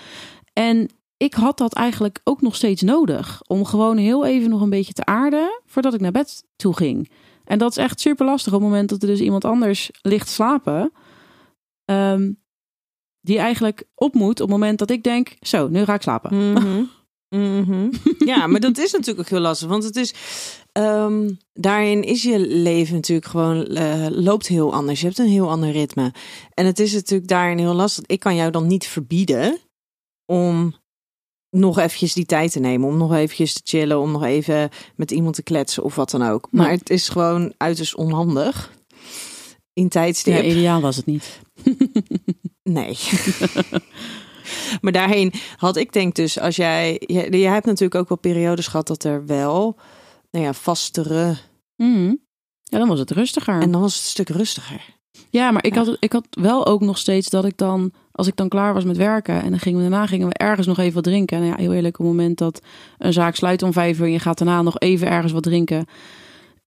[SPEAKER 2] En ik had dat eigenlijk ook nog steeds nodig... om gewoon heel even nog een beetje te aarden... voordat ik naar bed toe ging... En dat is echt super lastig op het moment dat er dus iemand anders ligt slapen. Um, die eigenlijk op moet op het moment dat ik denk, zo, nu ga ik slapen.
[SPEAKER 3] Mhm. Mhm. Ja, maar dat is natuurlijk ook heel lastig. Want het is, um, daarin is je leven natuurlijk gewoon, uh, loopt heel anders. Je hebt een heel ander ritme. En het is natuurlijk daarin heel lastig. Ik kan jou dan niet verbieden om nog eventjes die tijd te nemen. Om nog eventjes te chillen. Om nog even met iemand te kletsen of wat dan ook. Maar het is gewoon uiterst onhandig. In tijdstip.
[SPEAKER 2] Ja, ideaal was het niet.
[SPEAKER 3] nee. maar daarheen had ik denk dus, als jij... Je, je hebt natuurlijk ook wel periodes gehad dat er wel... Nou ja, vastere...
[SPEAKER 2] Mm. Ja, dan was het rustiger.
[SPEAKER 3] En dan was het een stuk rustiger.
[SPEAKER 2] Ja, maar ik, Had, ik had wel ook nog steeds dat ik dan, als ik dan klaar was met werken en dan gingen we daarna gingen we ergens nog even wat drinken. En ja, heel eerlijk, op het moment dat een zaak sluit om vijf uur en je gaat daarna nog even ergens wat drinken.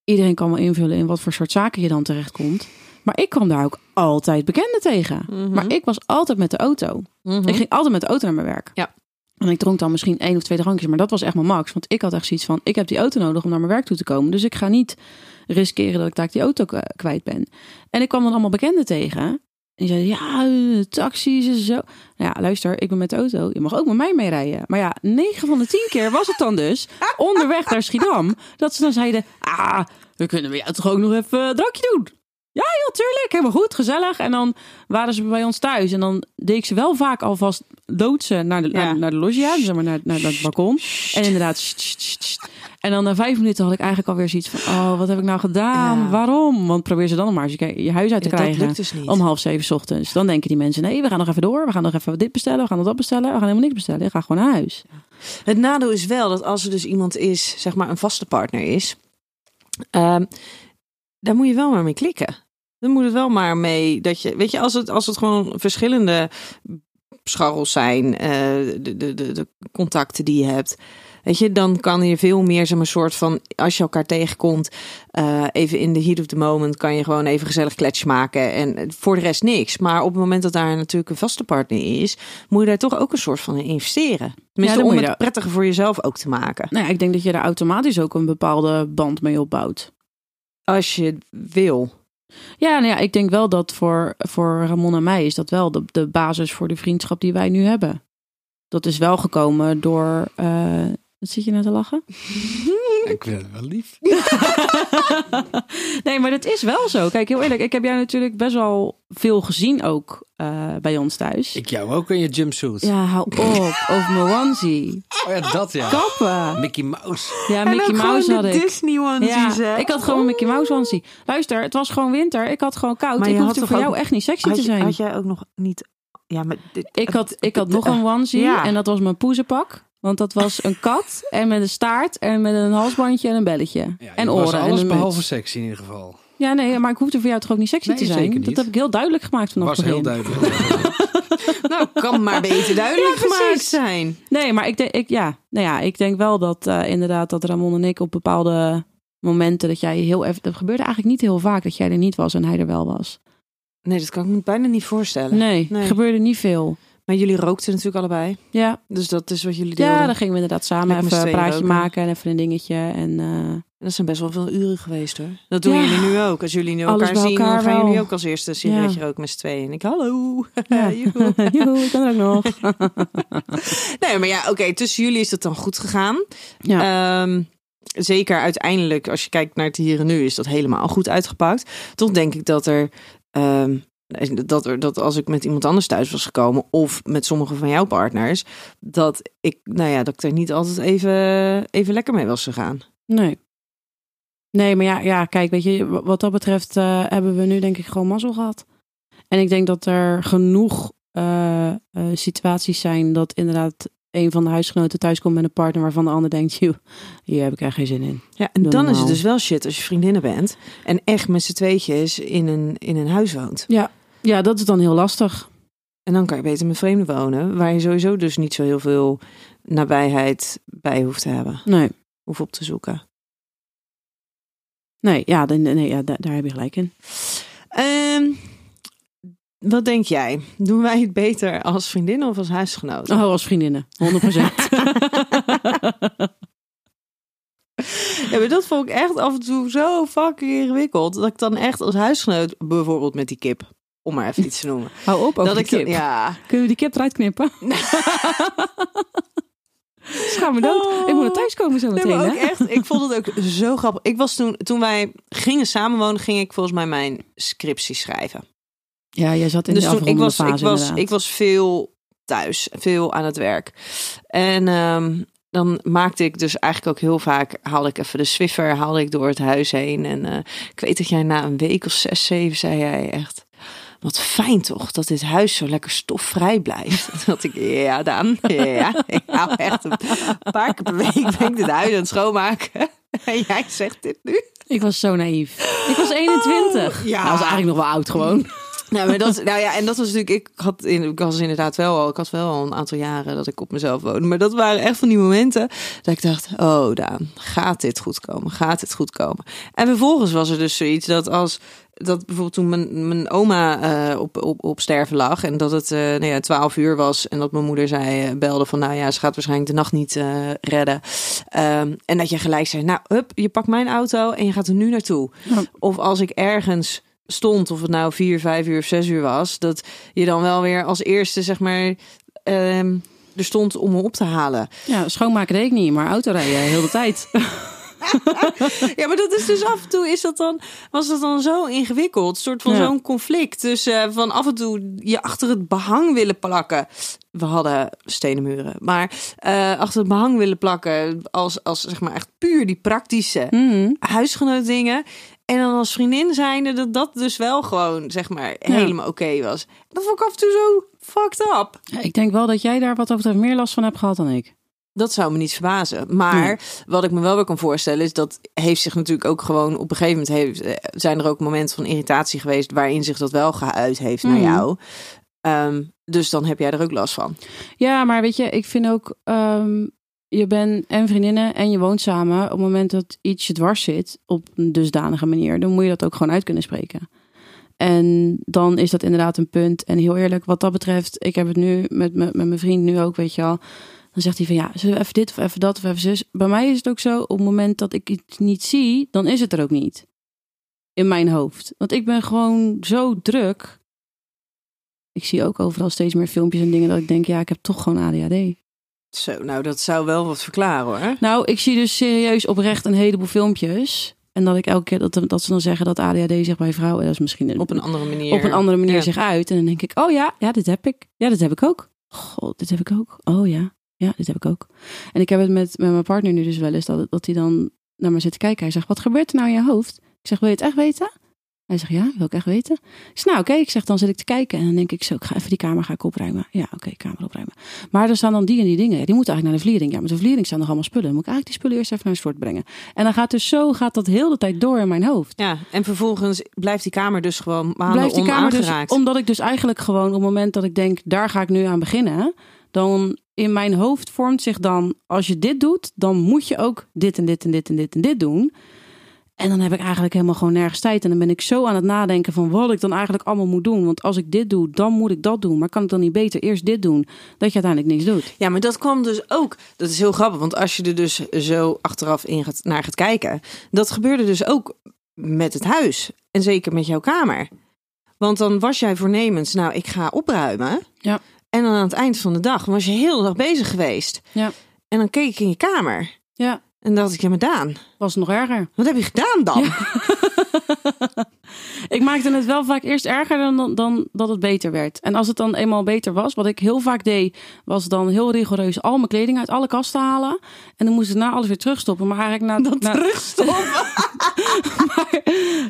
[SPEAKER 2] Iedereen kan wel invullen in wat voor soort zaken je dan terechtkomt. Maar ik kwam daar ook altijd bekenden tegen. Mhm. Maar ik was altijd met de auto. Mhm. Ik ging altijd met de auto naar mijn werk.
[SPEAKER 3] Ja.
[SPEAKER 2] En ik dronk dan misschien één of twee drankjes, maar dat was echt mijn max. Want ik had echt zoiets van, ik heb die auto nodig om naar mijn werk toe te komen. Dus ik ga niet riskeren dat ik daar die auto kwijt ben. En ik kwam dan allemaal bekenden tegen. En zeiden, ja, taxis en zo. Nou ja, luister, ik ben met de auto. Je mag ook met mij meerijden. Maar ja, 9 van de 10 keer was het dan dus onderweg naar Schiedam. Dat ze dan zeiden, ah, we kunnen bij jou toch ook nog even een drankje doen. Ja, heel tuurlijk. Helemaal goed, gezellig. En dan waren ze bij ons thuis. En dan deed ik ze wel vaak alvast loodsen naar de, naar, naar, de loggia. Zeg maar naar, naar, naar het balkon. En inderdaad... En dan na vijf minuten had ik eigenlijk alweer zoiets van... oh, wat heb ik nou gedaan? Waarom? Want probeer ze dan maar eens je, je huis uit te krijgen.
[SPEAKER 3] Dus
[SPEAKER 2] om half zeven ochtends. Dan denken die mensen... nee, we gaan nog even door. We gaan nog even dit bestellen. We gaan nog dat bestellen. We gaan helemaal niks bestellen. Ik ga gewoon naar huis.
[SPEAKER 3] Het nadeel is wel dat als er dus iemand is... zeg maar een vaste partner is... Um, daar moet je wel maar mee klikken. Dan moet het wel maar mee dat je... weet je, als het, als het gewoon verschillende scharrels zijn... Uh, de, de, de, de contacten die je hebt... Weet je, dan kan je veel meer zo'n soort van, als je elkaar tegenkomt, uh, even in de heat of the moment, kan je gewoon even gezellig klets maken en voor de rest niks. Maar op het moment dat daar natuurlijk een vaste partner is, moet je daar toch ook een soort van in investeren. Tenminste, ja, om het prettiger voor jezelf ook te maken.
[SPEAKER 2] Nou ja, ik denk dat je daar automatisch ook een bepaalde band mee opbouwt.
[SPEAKER 3] Als je wil.
[SPEAKER 2] Ja, nou ja, ik denk wel dat voor, voor Ramon en mij is dat wel de, de basis voor de vriendschap die wij nu hebben. Dat is wel gekomen door, uh, Wat zit je nou te lachen?
[SPEAKER 4] Ik vind het wel lief.
[SPEAKER 2] Nee, maar dat is wel zo. Kijk, heel eerlijk. Ik heb jou natuurlijk best wel veel gezien ook eh, bij ons thuis.
[SPEAKER 4] Ik jou ook in je jumpsuit.
[SPEAKER 2] Ja, hou op. Over mijn onesie.
[SPEAKER 4] Oh ja, dat ja.
[SPEAKER 2] Kappen.
[SPEAKER 4] Mickey Mouse.
[SPEAKER 2] Ja, Mickey Mouse had ik.
[SPEAKER 3] Disney onesies,
[SPEAKER 2] Ja, ik had gewoon een Mickey Mouse onesie. Luister, het was gewoon winter. Ik had gewoon koud.
[SPEAKER 3] Maar
[SPEAKER 2] ik hoefde
[SPEAKER 3] toch
[SPEAKER 2] voor
[SPEAKER 3] ook-
[SPEAKER 2] jou echt niet sexy
[SPEAKER 3] had,
[SPEAKER 2] te
[SPEAKER 3] je-
[SPEAKER 2] zijn.
[SPEAKER 3] had jij ook nog niet... Ja, maar dit-
[SPEAKER 2] Ik had, ik had nog een onesie
[SPEAKER 3] Ja.
[SPEAKER 2] en dat was mijn poezenpak. Want dat was een kat en met een staart en met een halsbandje en een belletje.
[SPEAKER 4] Ja,
[SPEAKER 2] en
[SPEAKER 4] was
[SPEAKER 2] oren en
[SPEAKER 4] alles
[SPEAKER 2] een
[SPEAKER 4] behalve sexy in ieder geval.
[SPEAKER 2] Ja, nee, maar ik hoefde voor jou toch ook niet sexy
[SPEAKER 4] Nee,
[SPEAKER 2] te zijn?
[SPEAKER 4] zeker niet.
[SPEAKER 2] Dat heb ik heel duidelijk gemaakt vanaf
[SPEAKER 4] was
[SPEAKER 2] het begin.
[SPEAKER 4] heel duidelijk.
[SPEAKER 3] Nou, kan maar beter duidelijk
[SPEAKER 2] Ja,
[SPEAKER 3] gemaakt zijn.
[SPEAKER 2] Nee, maar ik denk, ik, ja, nou ja, ik denk wel dat eh, inderdaad dat Ramon en ik op bepaalde momenten dat jij heel even, dat gebeurde eigenlijk niet heel vaak dat jij er niet was en hij er wel was.
[SPEAKER 3] Nee, dat kan ik me bijna niet voorstellen.
[SPEAKER 2] Nee,
[SPEAKER 3] Nee.
[SPEAKER 2] gebeurde niet veel.
[SPEAKER 3] Maar jullie rookten natuurlijk allebei.
[SPEAKER 2] Ja,
[SPEAKER 3] Dus dat is wat jullie deelden.
[SPEAKER 2] ja, dan gingen we inderdaad samen
[SPEAKER 3] Lekker
[SPEAKER 2] even een praatje
[SPEAKER 3] roken.
[SPEAKER 2] maken en even een dingetje en eh,
[SPEAKER 3] Dat zijn best wel veel uren geweest hoor. Dat doen
[SPEAKER 2] Ja.
[SPEAKER 3] jullie nu ook. Als jullie nu elkaar zien, dan gaan
[SPEAKER 2] wel.
[SPEAKER 3] jullie ook als eerste een sigaretje
[SPEAKER 2] Ja.
[SPEAKER 3] roken met z'n tweeën. En ik, hallo.
[SPEAKER 2] Ja.
[SPEAKER 3] Joehoe.
[SPEAKER 2] Ik ben er ook nog.
[SPEAKER 3] nee, maar ja, oké. tussen jullie is dat dan goed gegaan.
[SPEAKER 2] Ja.
[SPEAKER 3] Ehm, zeker uiteindelijk, als je kijkt naar het hier en nu, is dat helemaal goed uitgepakt. Toch denk ik dat er. ehm, dat, er, dat als ik met iemand anders thuis was gekomen, of met sommige van jouw partners, dat ik, nou ja, dat ik er niet altijd even, even lekker mee was gegaan.
[SPEAKER 2] Nee. Nee, maar ja, ja, kijk, weet je, wat dat betreft eh, hebben we nu denk ik gewoon mazzel gehad. En ik denk dat er genoeg eh, eh, situaties zijn dat inderdaad een van de huisgenoten thuiskomt met een partner waarvan de ander denkt, joh, hier heb ik echt geen zin in.
[SPEAKER 3] Ja, en
[SPEAKER 2] Doe
[SPEAKER 3] dan is het dus wel shit als je vriendinnen bent en echt met z'n tweetjes in een, in een huis woont.
[SPEAKER 2] Ja, dat is dan heel lastig.
[SPEAKER 3] En dan kan je beter met vreemden wonen, waar je sowieso dus niet zo heel veel nabijheid bij hoeft te hebben,
[SPEAKER 2] Nee,
[SPEAKER 3] of op te zoeken.
[SPEAKER 2] nee, ja, nee, ja daar, daar heb je gelijk in.
[SPEAKER 3] Ehm, wat denk jij? Doen wij het beter als vriendinnen of als huisgenoten?
[SPEAKER 2] Oh, als vriendinnen, 100%.
[SPEAKER 3] Ja, maar dat vond ik echt af en toe zo fucking ingewikkeld. Dat ik dan echt als huisgenoot, bijvoorbeeld met die kip, om maar even iets te noemen.
[SPEAKER 2] Hou op over
[SPEAKER 3] dat
[SPEAKER 2] die
[SPEAKER 3] ik
[SPEAKER 2] kip.
[SPEAKER 3] ja.
[SPEAKER 2] Kunnen we die kip eruit knippen? Schaam me dood. Ik moet naar thuis komen zo
[SPEAKER 3] Nee,
[SPEAKER 2] meteen,
[SPEAKER 3] maar ook
[SPEAKER 2] hè?
[SPEAKER 3] echt, ik vond het ook zo grappig. Ik was toen, toen wij gingen samenwonen, ging ik volgens mij mijn scriptie schrijven.
[SPEAKER 2] Ja, jij zat in
[SPEAKER 3] dus
[SPEAKER 2] de
[SPEAKER 3] toen, ik
[SPEAKER 2] afrondende
[SPEAKER 3] was, ik,
[SPEAKER 2] fase
[SPEAKER 3] was,
[SPEAKER 2] inderdaad.
[SPEAKER 3] ik was veel thuis, veel aan het werk. En ehm, dan maakte ik dus eigenlijk ook heel vaak, haalde ik even de Swiffer, haalde ik door het huis heen. En eh, ik weet dat jij na een week of zes, zeven, zei jij echt... Wat fijn toch, dat dit huis zo lekker stofvrij blijft. Dacht ik, ja Daan, ja. Ik hou echt een paar keer per week ben ik dit huis aan het schoonmaken. En jij zegt dit nu?
[SPEAKER 2] Ik was zo naïef. Ik was 21.
[SPEAKER 3] Oh, ja.
[SPEAKER 2] Nou, was eigenlijk nog wel oud gewoon.
[SPEAKER 3] Nou, maar dat, nou ja, en dat was natuurlijk, ik had, in, ik was inderdaad wel al, ik had wel al een aantal jaren dat ik op mezelf woonde. Maar dat waren echt van die momenten dat ik dacht, oh Daan, gaat dit goed komen? Gaat dit goed komen? En vervolgens was er dus zoiets dat als, dat bijvoorbeeld toen mijn, mijn oma eh, op, op, op sterven lag en dat het eh nou ja, 12 uur was en dat mijn moeder zei, eh, belde van, nou ja, ze gaat waarschijnlijk de nacht niet redden. Ehm, en dat je gelijk zei, nou, hup, je pakt mijn auto en je gaat er nu naartoe.
[SPEAKER 2] Ja.
[SPEAKER 3] Of als ik ergens stond, of het nou vier, vijf uur of zes uur was, dat je dan wel weer als eerste, zeg maar, ehm, er stond om me op te halen.
[SPEAKER 2] Ja, schoonmaken deed ik niet, maar autorijden heel de tijd.
[SPEAKER 3] Ja, maar dat is dus af en toe is dat dan, was dat dan zo ingewikkeld, een soort van
[SPEAKER 2] Ja.
[SPEAKER 3] zo'n conflict. Dus eh, van af en toe je achter het behang willen plakken. We hadden stenen muren, maar eh, achter het behang willen plakken als, als zeg maar echt puur die praktische huisgenoot dingen. En dan als vriendin zijnde dat dat dus wel gewoon, zeg maar, helemaal oké was. Dat vond ik af en toe zo fucked up.
[SPEAKER 2] Ja, ik denk wel dat jij daar wat over meer last van hebt gehad dan ik.
[SPEAKER 3] Dat zou me niet verbazen. Maar
[SPEAKER 2] Nee.
[SPEAKER 3] wat ik me wel weer kan voorstellen is dat heeft zich natuurlijk ook gewoon op een gegeven moment heeft, eh, zijn er ook momenten van irritatie geweest waarin zich dat wel geuit heeft naar
[SPEAKER 2] Mhm.
[SPEAKER 3] jou. Ehm, dus dan heb jij er ook last van.
[SPEAKER 2] Ja, maar weet je, ik vind ook, ehm, je bent en vriendinnen en je woont samen. Op het moment dat iets je dwars zit op een dusdanige manier, dan moet je dat ook gewoon uit kunnen spreken. En dan is dat inderdaad een punt. En heel eerlijk, wat dat betreft, ik heb het nu met, me- met mijn vriend nu ook, weet je al. Dan zegt hij van ja, zullen we even dit of even dat of even zus. Bij mij is het ook zo, op het moment dat ik iets niet zie, dan is het er ook niet. In mijn hoofd. Want ik ben gewoon zo druk. Ik zie ook overal steeds meer filmpjes en dingen dat ik denk, ja, ik heb toch gewoon ADHD.
[SPEAKER 3] Zo, nou dat zou wel wat verklaren hoor.
[SPEAKER 2] Nou, ik zie dus serieus oprecht een heleboel filmpjes. En dat ik elke keer dat, dat ze dan zeggen dat ADHD zich bij vrouwen, dat is misschien een,
[SPEAKER 3] Op een andere manier.
[SPEAKER 2] op een andere manier
[SPEAKER 3] Ja.
[SPEAKER 2] zich uit. En dan denk ik, oh ja, ja, dit heb ik. Ja, dit heb ik ook. God, dit heb ik ook. Oh ja, ja, dit heb ik ook. En ik heb het met, met mijn partner nu dus wel eens, dat, dat hij dan naar me zit te kijken. Hij zegt, wat gebeurt er nou in je hoofd? Ik zeg, wil je het echt weten? Hij zegt, ja, wil ik echt weten? Ik zeg, nou oké, ik zeg, dan zit ik te kijken. En dan denk ik zo, ik ga even die kamer ga ik opruimen. Ja, oké, kamer opruimen. Maar er staan dan die en die dingen. Die moeten eigenlijk naar de vliering. Ja, maar de vliering staan nog allemaal spullen. Dan moet ik eigenlijk die spullen eerst even naar het fort brengen. En dan gaat dus zo, gaat dat heel de tijd door in mijn hoofd.
[SPEAKER 3] Ja, en vervolgens blijft die kamer dus gewoon maanden
[SPEAKER 2] Blijft die kamer dus, omdat ik dus eigenlijk gewoon op het moment dat ik denk, daar ga ik nu aan beginnen, dan in mijn hoofd vormt zich dan, als je dit doet, dan moet je ook dit en dit en dit en dit en dit doen. En dan heb ik eigenlijk helemaal gewoon nergens tijd. En dan ben ik zo aan het nadenken van wat ik dan eigenlijk allemaal moet doen. Want als ik dit doe, dan moet ik dat doen. Maar kan ik dan niet beter eerst dit doen, dat je uiteindelijk niks doet?
[SPEAKER 3] Ja, maar dat kwam dus ook. Dat is heel grappig, want als je er dus zo achteraf in gaat, naar gaat kijken, dat gebeurde dus ook met het huis. En zeker met jouw kamer. Want dan was jij voornemens, nou, ik ga opruimen.
[SPEAKER 2] Ja.
[SPEAKER 3] En dan aan het eind van de dag was je heel de dag bezig geweest.
[SPEAKER 2] Ja.
[SPEAKER 3] En dan keek ik in je kamer.
[SPEAKER 2] Ja,
[SPEAKER 3] En dacht ik, ja, maar Daan,
[SPEAKER 2] was nog erger.
[SPEAKER 3] wat heb je gedaan dan?
[SPEAKER 2] Ik maakte het wel vaak eerst erger dan, dan, dan dat het beter werd. En als het dan eenmaal beter was, wat ik heel vaak deed, was dan heel rigoureus al mijn kleding uit alle kasten halen. En dan moest ik na alles weer terugstoppen. Maar eigenlijk na, na,
[SPEAKER 3] Terugstoppen.
[SPEAKER 2] maar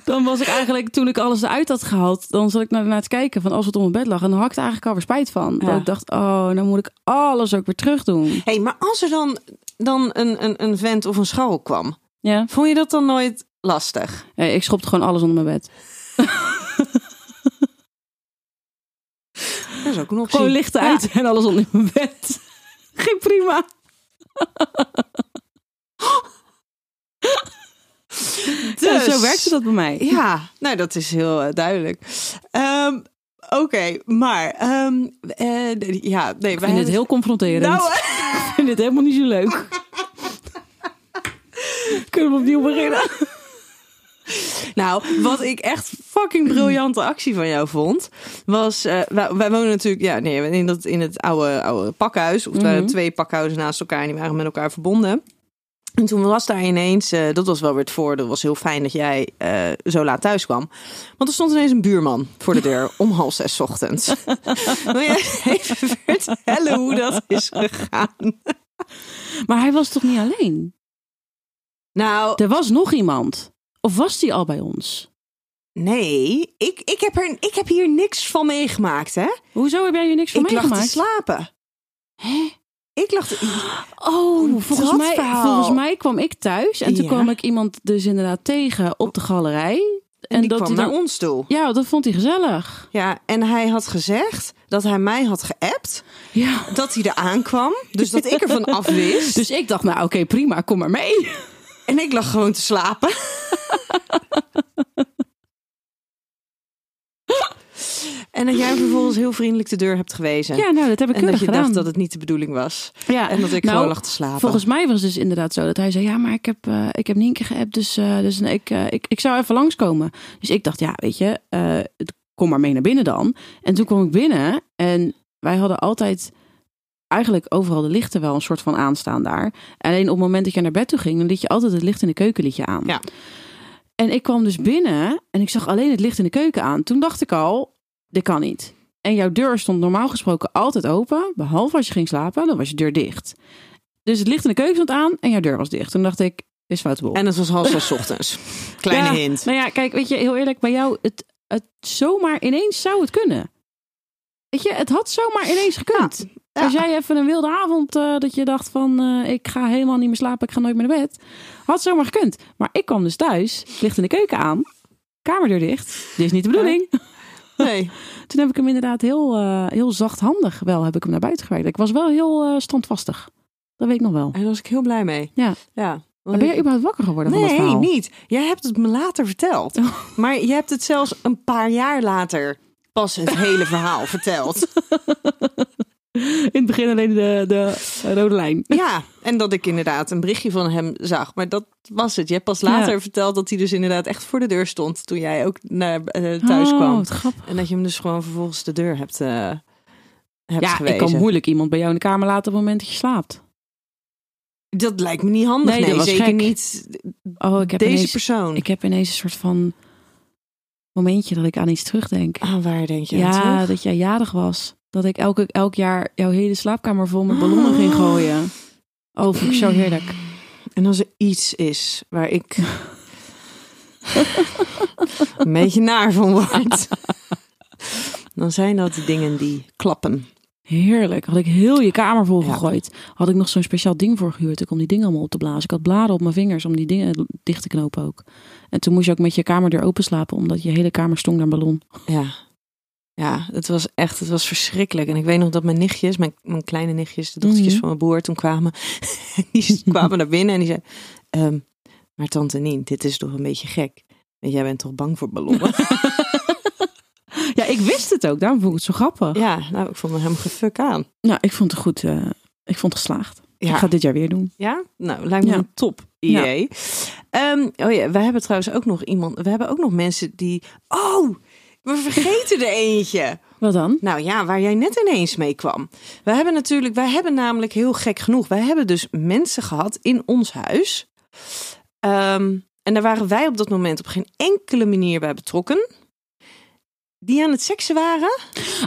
[SPEAKER 2] dan was ik eigenlijk, toen ik alles eruit had gehaald, dan zat ik naar, naar het kijken van als het op mijn bed lag. En dan had ik er eigenlijk alweer spijt van.
[SPEAKER 3] Ja.
[SPEAKER 2] Dat ik dacht, oh, nou moet ik alles ook weer terug doen.
[SPEAKER 3] hey, maar als er dan, dan een, een, een vent of een scharrel kwam,
[SPEAKER 2] Ja.
[SPEAKER 3] vond je dat dan nooit lastig?
[SPEAKER 2] Ik schopte gewoon alles onder mijn bed.
[SPEAKER 3] Dat is ook een optie.
[SPEAKER 2] Gewoon lichten
[SPEAKER 3] Ja.
[SPEAKER 2] uit en alles onder mijn bed. Ging prima.
[SPEAKER 3] Dus-
[SPEAKER 2] Ja, zo werkte dat bij mij.
[SPEAKER 3] Ja, nou dat is heel eh, duidelijk. Ehm, Oké, maar ehm, eh, ja, nee,
[SPEAKER 2] Ik vind het heel confronterend.
[SPEAKER 3] Nou,
[SPEAKER 2] vind dit helemaal niet zo leuk. Kunnen we opnieuw beginnen?
[SPEAKER 3] Nou, wat ik echt fucking briljante actie van jou vond, was eh, wij, wij wonen natuurlijk, ja, nee, in dat in het oude oude pakhuis, of waren
[SPEAKER 2] Mhm.
[SPEAKER 3] twee pakhuizen naast elkaar, en die waren met elkaar verbonden. En toen was daar ineens, eh, dat was wel weer het voordeel, was heel fijn dat jij eh, zo laat thuis kwam. Want er stond ineens een buurman voor de deur om half zes 's ochtends. Wil je even vertellen hoe dat is gegaan?
[SPEAKER 2] Maar hij was toch niet alleen?
[SPEAKER 3] Nou,
[SPEAKER 2] Er was nog iemand. Of was die al bij ons?
[SPEAKER 3] nee, ik, ik, heb er, ik heb hier niks van meegemaakt, hè?
[SPEAKER 2] Hoezo heb jij hier niks van
[SPEAKER 3] ik lag te
[SPEAKER 2] meegemaakt?
[SPEAKER 3] slapen.
[SPEAKER 2] Hè?
[SPEAKER 3] Ik lag te...
[SPEAKER 2] Oh, volgens mij,
[SPEAKER 3] verhaal.
[SPEAKER 2] volgens mij kwam ik thuis. En toen
[SPEAKER 3] Ja.
[SPEAKER 2] kwam ik iemand dus inderdaad tegen op de galerij.
[SPEAKER 3] En die
[SPEAKER 2] dat
[SPEAKER 3] kwam
[SPEAKER 2] hij
[SPEAKER 3] naar ons toe.
[SPEAKER 2] Ja, dat vond hij gezellig.
[SPEAKER 3] Ja, en hij had gezegd dat hij mij had geappt.
[SPEAKER 2] Ja.
[SPEAKER 3] Dat hij er aankwam. Dus dat ik ervan af wist.
[SPEAKER 2] Dus ik dacht, nou oké, prima, kom maar mee.
[SPEAKER 3] En ik lag gewoon te slapen. en dat jij vervolgens heel vriendelijk de deur hebt gewezen.
[SPEAKER 2] Ja, nou, dat heb ik
[SPEAKER 3] en dat je
[SPEAKER 2] gedaan.
[SPEAKER 3] dacht dat het niet de bedoeling was.
[SPEAKER 2] ja.
[SPEAKER 3] En dat ik
[SPEAKER 2] Nou,
[SPEAKER 3] gewoon lag te slapen.
[SPEAKER 2] Volgens mij was het dus inderdaad zo dat hij zei: Ja, maar ik heb, eh, ik heb Nienke geappt, dus, eh, dus ik, eh, ik, ik zou even langskomen. Dus ik dacht: Ja, weet je, kom maar mee naar binnen dan. En toen kwam ik binnen en wij hadden altijd eigenlijk overal de lichten wel een soort van aanstaan daar. Alleen op het moment dat je naar bed toe ging, dan liet je altijd het licht in de keuken liet je aan.
[SPEAKER 3] Ja.
[SPEAKER 2] En ik kwam dus binnen en ik zag alleen het licht in de keuken aan. Toen dacht ik al: Dit kan niet. En jouw deur stond normaal gesproken altijd open, behalve als je ging slapen, dan was je deur dicht. Dus het licht in de keuken stond aan en jouw deur was dicht. Toen dacht ik, is foute boel.
[SPEAKER 3] En het was half zes ochtends. Kleine
[SPEAKER 2] Ja,
[SPEAKER 3] hint.
[SPEAKER 2] Nou ja, kijk, weet je, heel eerlijk, bij jou, het, het zomaar ineens zou het kunnen. Weet je, het had zomaar ineens gekund.
[SPEAKER 3] Ja.
[SPEAKER 2] Als jij even een wilde avond, eh, dat je dacht van, eh, ik ga helemaal niet meer slapen, ik ga nooit meer naar bed. Had zomaar gekund. Maar ik kwam dus thuis, licht in de keuken aan, kamerdeur dicht. Dit is niet de bedoeling.
[SPEAKER 3] Nee.
[SPEAKER 2] Toen heb ik hem inderdaad heel, eh, heel zachthandig wel, heb ik hem naar buiten gewerkt. Ik was wel heel eh, standvastig. Dat weet ik nog wel.
[SPEAKER 3] En daar was ik heel blij mee.
[SPEAKER 2] Ja.
[SPEAKER 3] Ja.
[SPEAKER 2] Maar ben je überhaupt wakker geworden van dat
[SPEAKER 3] Nee, niet. Jij hebt het me later verteld.
[SPEAKER 2] Oh.
[SPEAKER 3] Maar je hebt het zelfs een paar jaar later pas het hele verhaal verteld.
[SPEAKER 2] In het begin alleen de, de rode lijn.
[SPEAKER 3] Ja, en dat ik inderdaad een berichtje van hem zag. Maar dat was het. Je hebt pas later
[SPEAKER 2] Ja.
[SPEAKER 3] verteld dat hij dus inderdaad echt voor de deur stond toen jij ook naar eh, thuis
[SPEAKER 2] Oh,
[SPEAKER 3] kwam.
[SPEAKER 2] wat grappig.
[SPEAKER 3] En dat je hem dus gewoon vervolgens de deur hebt. eh, hebt
[SPEAKER 2] Ja,
[SPEAKER 3] gewezen.
[SPEAKER 2] ik kan moeilijk iemand bij jou in de kamer laten op het moment dat je slaapt.
[SPEAKER 3] Dat lijkt me niet handig.
[SPEAKER 2] Nee,
[SPEAKER 3] Nee,
[SPEAKER 2] dat was
[SPEAKER 3] zeker
[SPEAKER 2] gek.
[SPEAKER 3] niet
[SPEAKER 2] Oh, ik heb,
[SPEAKER 3] deze
[SPEAKER 2] ineens,
[SPEAKER 3] persoon.
[SPEAKER 2] ik heb ineens een soort van momentje dat ik aan iets terugdenk.
[SPEAKER 3] Ah, waar denk je aan
[SPEAKER 2] Ja, dat jij jarig was. Dat ik elke, elk jaar jouw hele slaapkamer vol met ballonnen ging gooien. Oh, vond ik zo heerlijk.
[SPEAKER 3] En als er iets is waar ik een beetje naar van word, dan zijn dat de dingen die klappen.
[SPEAKER 2] Heerlijk. Had ik heel je kamer vol
[SPEAKER 3] Ja.
[SPEAKER 2] gegooid. Had ik nog zo'n speciaal ding voor gehuurd om die dingen allemaal op te blazen. Ik had bladen op mijn vingers om die dingen dicht te knopen ook. En toen moest je ook met je kamerdeur open slapen, omdat je hele kamer stonk naar ballon.
[SPEAKER 3] Ja. Ja, het was echt, het was verschrikkelijk. En ik weet nog dat mijn nichtjes, mijn, mijn kleine nichtjes, de dochtertjes
[SPEAKER 2] Mhm.
[SPEAKER 3] van mijn broer, toen kwamen. die kwamen naar binnen en die zeiden, ehm, maar tante Nien, dit is toch een beetje gek. Want jij bent toch bang voor ballonnen?
[SPEAKER 2] Ja, ik wist het ook. Daarom vond ik het zo grappig.
[SPEAKER 3] ja, nou, ik vond hem gefuck aan.
[SPEAKER 2] Nou, ik vond het goed. eh, ik vond het geslaagd.
[SPEAKER 3] Ja.
[SPEAKER 2] Ik ga dit jaar weer doen.
[SPEAKER 3] Ja, nou, lijkt me
[SPEAKER 2] Ja.
[SPEAKER 3] een top idee. Ehm, oh ja, we hebben trouwens ook nog iemand. We hebben ook nog mensen die. Oh, we vergeten er eentje.
[SPEAKER 2] Wat dan?
[SPEAKER 3] Nou ja, waar jij net ineens mee kwam. We hebben natuurlijk, wij hebben namelijk heel gek genoeg. Wij hebben dus mensen gehad in ons huis. Ehm, en daar waren wij op dat moment op geen enkele manier bij betrokken. Die aan het seksen waren,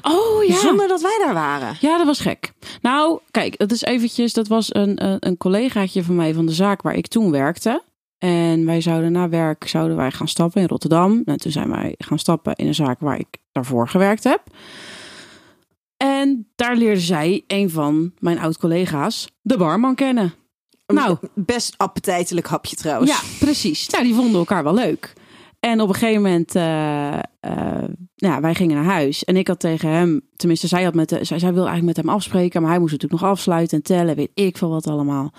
[SPEAKER 2] Oh ja.
[SPEAKER 3] zonder dat wij daar waren.
[SPEAKER 2] Ja, dat was gek. Nou, kijk, dat is eventjes, dat was een, een, een collegaatje van mij van de zaak waar ik toen werkte. En wij zouden na werk zouden wij gaan stappen in Rotterdam. En toen zijn wij gaan stappen in een zaak waar ik daarvoor gewerkt heb. En daar leerde zij een van mijn oud-collega's, de barman, kennen. Nou.
[SPEAKER 3] Best appetijtelijk hapje trouwens.
[SPEAKER 2] Ja, precies. Nou, die vonden elkaar wel leuk. En op een gegeven moment, ja, wij gingen naar huis. En ik had tegen hem, tenminste, zij, had met de, zij, zij wilde eigenlijk met hem afspreken, maar hij moest natuurlijk nog afsluiten en tellen, weet ik veel wat allemaal.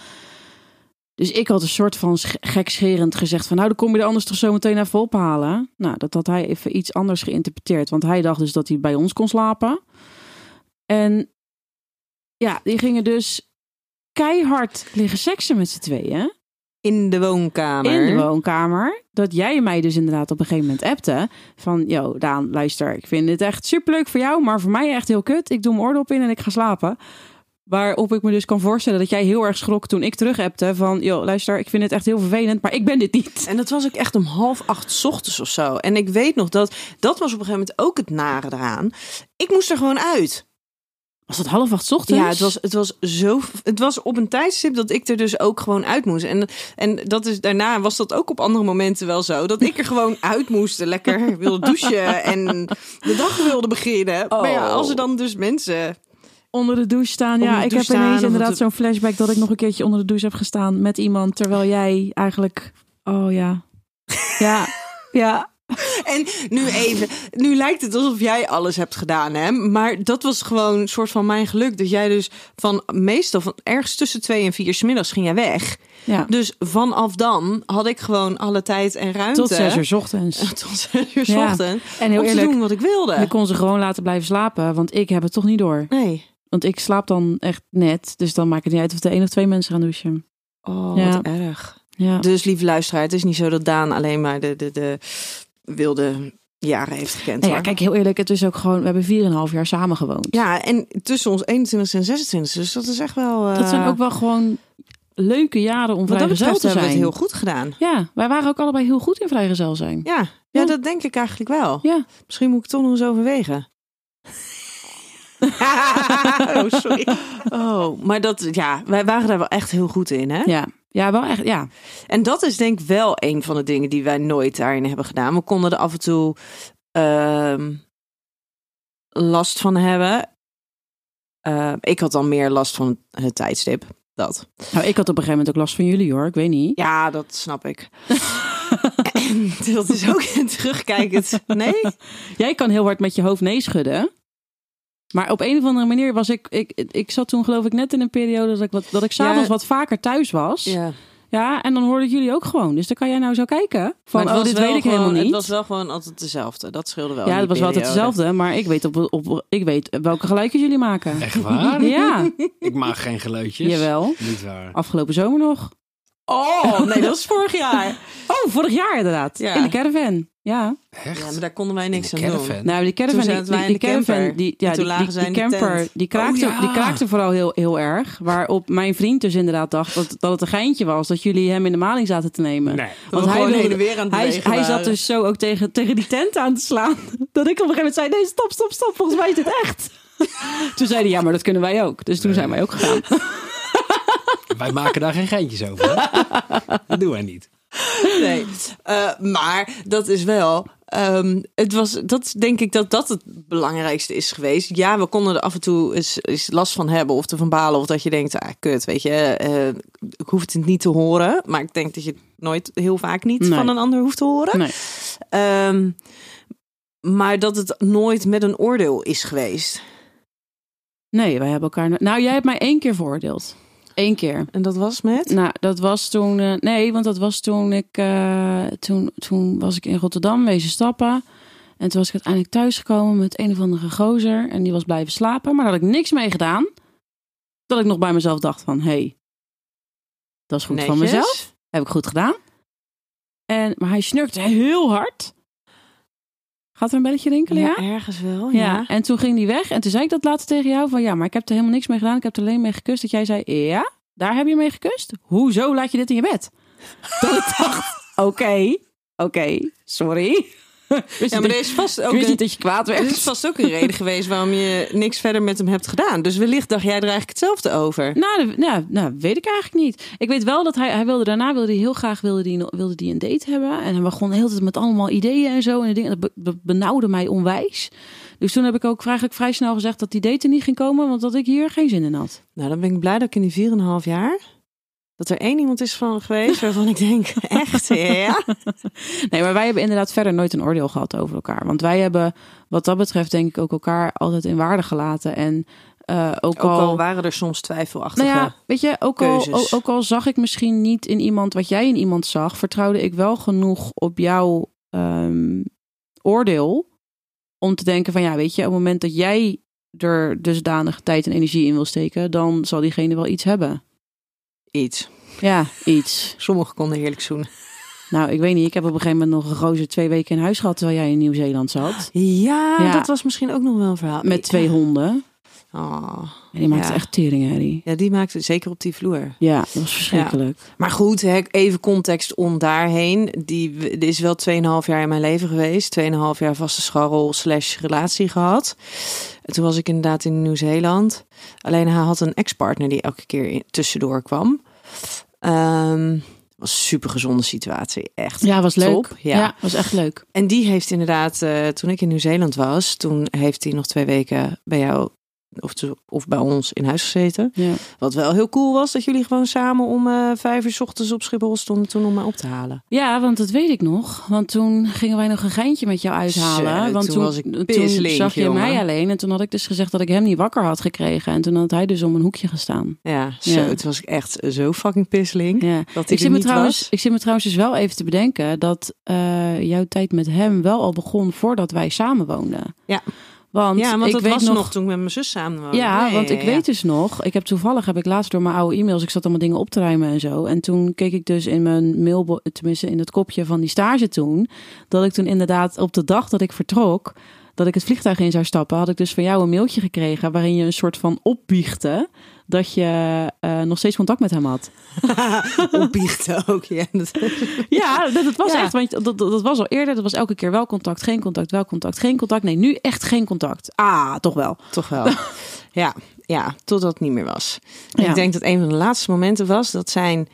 [SPEAKER 2] Dus ik had een soort van sch- gekscherend gezegd van, nou, dan kom je er anders toch zo meteen even ophalen. Nou, dat had hij even iets anders geïnterpreteerd, want hij dacht dus dat hij bij ons kon slapen. En ja, die gingen dus keihard liggen seksen met z'n tweeën
[SPEAKER 3] In de woonkamer.
[SPEAKER 2] in de woonkamer. Dat jij mij dus inderdaad op een gegeven moment appte. Van, yo Daan, luister, ik vind dit echt superleuk voor jou. Maar voor mij echt heel kut. Ik doe mijn oordop in en ik ga slapen. Waarop ik me dus kan voorstellen dat jij heel erg schrok toen ik terug appte. Van, yo luister, ik vind het echt heel vervelend. Maar ik ben dit niet.
[SPEAKER 3] En dat was ook echt om half acht 's ochtends of zo. En ik weet nog dat, dat was op een gegeven moment ook het nare eraan. Ik moest er gewoon uit.
[SPEAKER 2] Was het half acht 's ochtends?
[SPEAKER 3] Ja, het was, het was zo. Het was op een tijdstip dat ik er dus ook gewoon uit moest. En, en dat is daarna was dat ook op andere momenten wel zo. Dat ik er gewoon uit moest. Lekker wilde douchen en de dag wilde beginnen. Maar ja,
[SPEAKER 2] Oh.
[SPEAKER 3] als er dan dus mensen.
[SPEAKER 2] Onder de douche staan.
[SPEAKER 3] Onder
[SPEAKER 2] Ja, ik heb ineens
[SPEAKER 3] staan,
[SPEAKER 2] inderdaad zo'n flashback dat ik nog een keertje onder de douche heb gestaan met iemand. Terwijl jij eigenlijk... Oh ja. Ja. Ja.
[SPEAKER 3] En nu even, nu lijkt het alsof jij alles hebt gedaan, hè? Maar dat was gewoon een soort van mijn geluk. Dat jij dus van meestal van ergens tussen twee en vier 's middags ging jij weg.
[SPEAKER 2] ja.
[SPEAKER 3] Dus vanaf dan had ik gewoon alle tijd en ruimte.
[SPEAKER 2] Tot zes uur 's ochtends.
[SPEAKER 3] Tot zes uur 's
[SPEAKER 2] Ja.
[SPEAKER 3] ochtends.
[SPEAKER 2] En heel
[SPEAKER 3] om te
[SPEAKER 2] eerlijk,
[SPEAKER 3] doen wat ik wilde.
[SPEAKER 2] Je kon ze gewoon laten blijven slapen, want ik heb het toch niet door.
[SPEAKER 3] Nee.
[SPEAKER 2] Want ik slaap dan echt net, dus dan maakt het niet uit of er één of twee mensen gaan douchen.
[SPEAKER 3] Oh,
[SPEAKER 2] Ja.
[SPEAKER 3] wat erg.
[SPEAKER 2] Ja.
[SPEAKER 3] Dus lieve luisteraar, het is niet zo dat Daan alleen maar de, de, de wilde jaren heeft gekend.
[SPEAKER 2] Nou ja, kijk, heel eerlijk, het is ook gewoon, we hebben 4,5 jaar samen gewoond.
[SPEAKER 3] Ja, en tussen ons 21 en 26, dus dat is echt wel... eh,
[SPEAKER 2] Dat zijn ook wel gewoon leuke jaren om
[SPEAKER 3] Wat
[SPEAKER 2] vrijgezel te
[SPEAKER 3] hebben we
[SPEAKER 2] zijn.
[SPEAKER 3] het heel goed gedaan.
[SPEAKER 2] Ja, wij waren ook allebei heel goed in vrijgezel zijn.
[SPEAKER 3] Ja, ja,
[SPEAKER 2] Ja.
[SPEAKER 3] dat denk ik eigenlijk wel.
[SPEAKER 2] Ja.
[SPEAKER 3] Misschien moet ik toch nog eens overwegen. oh, sorry. Oh, maar dat, ja, wij waren daar wel echt heel goed in, hè?
[SPEAKER 2] Ja, ja wel echt, ja.
[SPEAKER 3] En dat is denk ik wel een van de dingen die wij nooit daarin hebben gedaan. We konden er af en toe ehm, last van hebben. Eh, ik had dan meer last van het tijdstip. Dat.
[SPEAKER 2] Nou, ik had op een gegeven moment ook last van jullie hoor, ik weet niet.
[SPEAKER 3] Ja, dat snap ik. dat is ook terugkijkend. Nee?
[SPEAKER 2] Jij kan heel hard met je hoofd nee schudden. Maar op een of andere manier was ik, ik, ik zat toen geloof ik net in een periode dat ik, wat, dat ik s'avonds
[SPEAKER 3] Ja.
[SPEAKER 2] wat vaker thuis was.
[SPEAKER 3] Ja.
[SPEAKER 2] Ja, en dan hoorde ik jullie ook gewoon. Dus dan kan jij nou zo kijken. Van,
[SPEAKER 3] het
[SPEAKER 2] oh,
[SPEAKER 3] was
[SPEAKER 2] dit
[SPEAKER 3] wel
[SPEAKER 2] weet ik
[SPEAKER 3] gewoon-
[SPEAKER 2] helemaal niet.
[SPEAKER 3] Het was wel gewoon altijd dezelfde. Dat scheelde wel.
[SPEAKER 2] ja,
[SPEAKER 3] die
[SPEAKER 2] was wel altijd
[SPEAKER 3] periode.
[SPEAKER 2] hetzelfde. Maar ik weet, op, op, ik weet welke geluidjes jullie maken.
[SPEAKER 4] Echt waar?
[SPEAKER 2] Ja,
[SPEAKER 4] Ik maak geen geluidjes.
[SPEAKER 2] jawel.
[SPEAKER 4] Niet waar.
[SPEAKER 2] Afgelopen zomer nog.
[SPEAKER 3] Oh, nee, dat was vorig jaar.
[SPEAKER 2] Oh, vorig jaar inderdaad.
[SPEAKER 3] Ja.
[SPEAKER 2] In de caravan. Ja.
[SPEAKER 4] Echt?
[SPEAKER 3] Ja, maar daar konden wij niks aan doen.
[SPEAKER 2] Nou, die caravan,
[SPEAKER 3] Toen
[SPEAKER 2] die, die,
[SPEAKER 3] in de
[SPEAKER 2] die caravan,
[SPEAKER 3] camper.
[SPEAKER 2] die, ja, die, camper, die kraakte,
[SPEAKER 4] Oh, ja.
[SPEAKER 2] die kraakte vooral heel, heel erg. Waarop mijn vriend dus inderdaad dacht dat, dat het een geintje was. Dat jullie hem in de maling zaten te nemen.
[SPEAKER 4] Nee.
[SPEAKER 3] Gewoon heen en weer aan het
[SPEAKER 2] hij, hij zat dus zo ook tegen, tegen die tent aan te slaan. Dat ik op een gegeven moment zei, nee, stop, stop, stop. Volgens mij is dit echt. Toen zei hij, ja, maar dat kunnen wij ook. Dus toen zijn wij ook gegaan.
[SPEAKER 4] Wij maken daar geen geintjes over. hè? Dat doen wij niet.
[SPEAKER 3] Nee. Eh, maar dat is wel. ehm, het was, dat denk ik dat dat het belangrijkste is geweest. Ja, we konden er af en toe eens, eens last van hebben of te van balen. Of dat je denkt, ah, kut, weet je, eh, ik hoef het niet te horen. Maar ik denk dat je het nooit heel vaak niet
[SPEAKER 2] Nee.
[SPEAKER 3] van een ander hoeft te horen.
[SPEAKER 2] Nee.
[SPEAKER 3] Ehm, maar dat het nooit met een oordeel is geweest.
[SPEAKER 2] nee, wij hebben elkaar... Nou, jij hebt mij één keer veroordeeld. Eén keer.
[SPEAKER 3] En dat was met?
[SPEAKER 2] Nou, dat was toen. eh, nee, want dat was toen ik. eh, toen, toen was ik in Rotterdam wezen stappen. En toen was ik uiteindelijk thuisgekomen met een of andere gozer. En die was blijven slapen. Maar daar had ik niks mee gedaan. Dat ik nog bij mezelf dacht: van... hé, hey, dat is goed van mezelf. Heb ik goed gedaan. En, maar hij snurkte heel hard. Gaat er een belletje rinkelen? Ja.
[SPEAKER 3] Ja, ergens wel.
[SPEAKER 2] Ja.
[SPEAKER 3] Ja.
[SPEAKER 2] en toen ging die weg. En toen zei ik dat later tegen jou: van ja, maar ik heb er helemaal niks mee gedaan. Ik heb er alleen mee gekust. Dat jij zei: ja, daar heb je mee gekust. Hoezo laat je dit in je bed? Dat ik dacht: oké, oké, sorry. Wist
[SPEAKER 3] Ja, maar er is vast ook een,
[SPEAKER 2] niet dat je kwaad
[SPEAKER 3] er
[SPEAKER 2] werd.
[SPEAKER 3] is vast ook een reden geweest waarom je niks verder met hem hebt gedaan. Dus wellicht dacht jij er eigenlijk hetzelfde over.
[SPEAKER 2] Nou, nou, nou, weet ik eigenlijk niet. Ik weet wel dat hij, hij wilde daarna wilde hij heel graag wilde die, wilde die een date hebben. En hij begon de hele tijd met allemaal ideeën en zo. En dingen, dat be- be- benauwde mij onwijs. Dus toen heb ik ook eigenlijk vrij snel gezegd dat die date er niet ging komen. Want dat ik hier geen zin in had.
[SPEAKER 3] Nou, dan ben ik blij dat ik in die 4,5 jaar... dat er één iemand is van geweest waarvan ik denk, echt, ja?
[SPEAKER 2] Nee, maar wij hebben inderdaad verder nooit een oordeel gehad over elkaar. Want wij hebben wat dat betreft denk ik ook elkaar altijd in waarde gelaten. En eh, ook,
[SPEAKER 3] Ook al
[SPEAKER 2] al...
[SPEAKER 3] waren er soms twijfelachtige...
[SPEAKER 2] Nou ja, weet je, ook al,
[SPEAKER 3] keuzes.
[SPEAKER 2] ook al zag ik misschien niet in iemand wat jij in iemand zag, vertrouwde ik wel genoeg op jouw ehm, oordeel om te denken van ja, weet je, op het moment dat jij er dusdanig tijd en energie in wil steken, dan zal diegene wel iets hebben.
[SPEAKER 3] Iets.
[SPEAKER 2] Ja, iets.
[SPEAKER 3] Sommigen konden heerlijk zoenen.
[SPEAKER 2] Nou, ik weet niet. Ik heb op een gegeven moment nog een gozer twee weken in huis gehad terwijl jij in Nieuw-Zeeland zat.
[SPEAKER 3] Ja,
[SPEAKER 2] Ja.
[SPEAKER 3] dat was misschien ook nog wel een verhaal.
[SPEAKER 2] Met twee honden.
[SPEAKER 3] Oh.
[SPEAKER 2] En die maakte
[SPEAKER 3] Ja.
[SPEAKER 2] echt teringherrie.
[SPEAKER 3] Ja, die maakte zeker op die vloer.
[SPEAKER 2] Ja, dat was verschrikkelijk.
[SPEAKER 3] Maar goed, even context om daarheen. Die die is wel 2,5 jaar in mijn leven geweest. 2,5 jaar vaste scharrel slash relatie gehad. En toen was ik inderdaad in Nieuw-Zeeland. Alleen hij had een ex-partner die elke keer tussendoor kwam. Ehm was een super gezonde situatie, echt.
[SPEAKER 2] Ja, was leuk.
[SPEAKER 3] Top, ja.
[SPEAKER 2] ja. was echt leuk.
[SPEAKER 3] En die heeft inderdaad, eh, toen ik in Nieuw-Zeeland was, toen heeft hij nog twee weken bij jou of, te- of bij ons in huis gezeten.
[SPEAKER 2] Ja.
[SPEAKER 3] Wat wel heel cool was, dat jullie gewoon samen om eh, vijf uur 's ochtends op Schiphol stonden toen om mij op te halen.
[SPEAKER 2] ja, want dat weet ik nog. Want toen gingen wij nog een geintje met jou uithalen. Want
[SPEAKER 3] toen
[SPEAKER 2] toen,
[SPEAKER 3] was ik
[SPEAKER 2] toen
[SPEAKER 3] pisslink,
[SPEAKER 2] zag je
[SPEAKER 3] jongen.
[SPEAKER 2] mij alleen. En toen had ik dus gezegd dat ik hem niet wakker had gekregen. En toen had hij dus om een hoekje gestaan.
[SPEAKER 3] Ja, zo.
[SPEAKER 2] Ja.
[SPEAKER 3] Toen was ik echt zo fucking pisseling.
[SPEAKER 2] Ja.
[SPEAKER 3] Dat
[SPEAKER 2] Ik zit, me trouwens,
[SPEAKER 3] was.
[SPEAKER 2] ik zit me trouwens dus wel even te bedenken dat eh, jouw tijd met hem wel al begon voordat wij samen woonden.
[SPEAKER 3] Ja.
[SPEAKER 2] Want,
[SPEAKER 3] Ja, want
[SPEAKER 2] ik
[SPEAKER 3] dat
[SPEAKER 2] weet
[SPEAKER 3] was
[SPEAKER 2] nog,
[SPEAKER 3] nog toen ik met mijn zus samen woonde.
[SPEAKER 2] Ja, want ik
[SPEAKER 3] ja.
[SPEAKER 2] weet dus nog, ik heb toevallig heb ik laatst door mijn oude e-mails, ik zat allemaal dingen op te ruimen en zo. En toen keek ik dus in mijn mail, tenminste in het kopje van die stage toen, dat ik toen inderdaad op de dag dat ik vertrok, dat ik het vliegtuig in zou stappen, had ik dus van jou een mailtje gekregen waarin je een soort van opbiechte dat je eh, nog steeds contact met hem had.
[SPEAKER 3] Opbiechten ook, ja. Dat-
[SPEAKER 2] Ja, dat, dat was
[SPEAKER 3] Ja.
[SPEAKER 2] echt, want dat, dat, dat was al eerder, dat was elke keer wel contact, geen contact, wel contact, geen contact. Nee, nu echt geen contact. Ah, toch wel.
[SPEAKER 3] Toch wel. ja, ja, totdat het niet meer was. En
[SPEAKER 2] Ja.
[SPEAKER 3] Ik denk dat een van de laatste momenten was dat zijn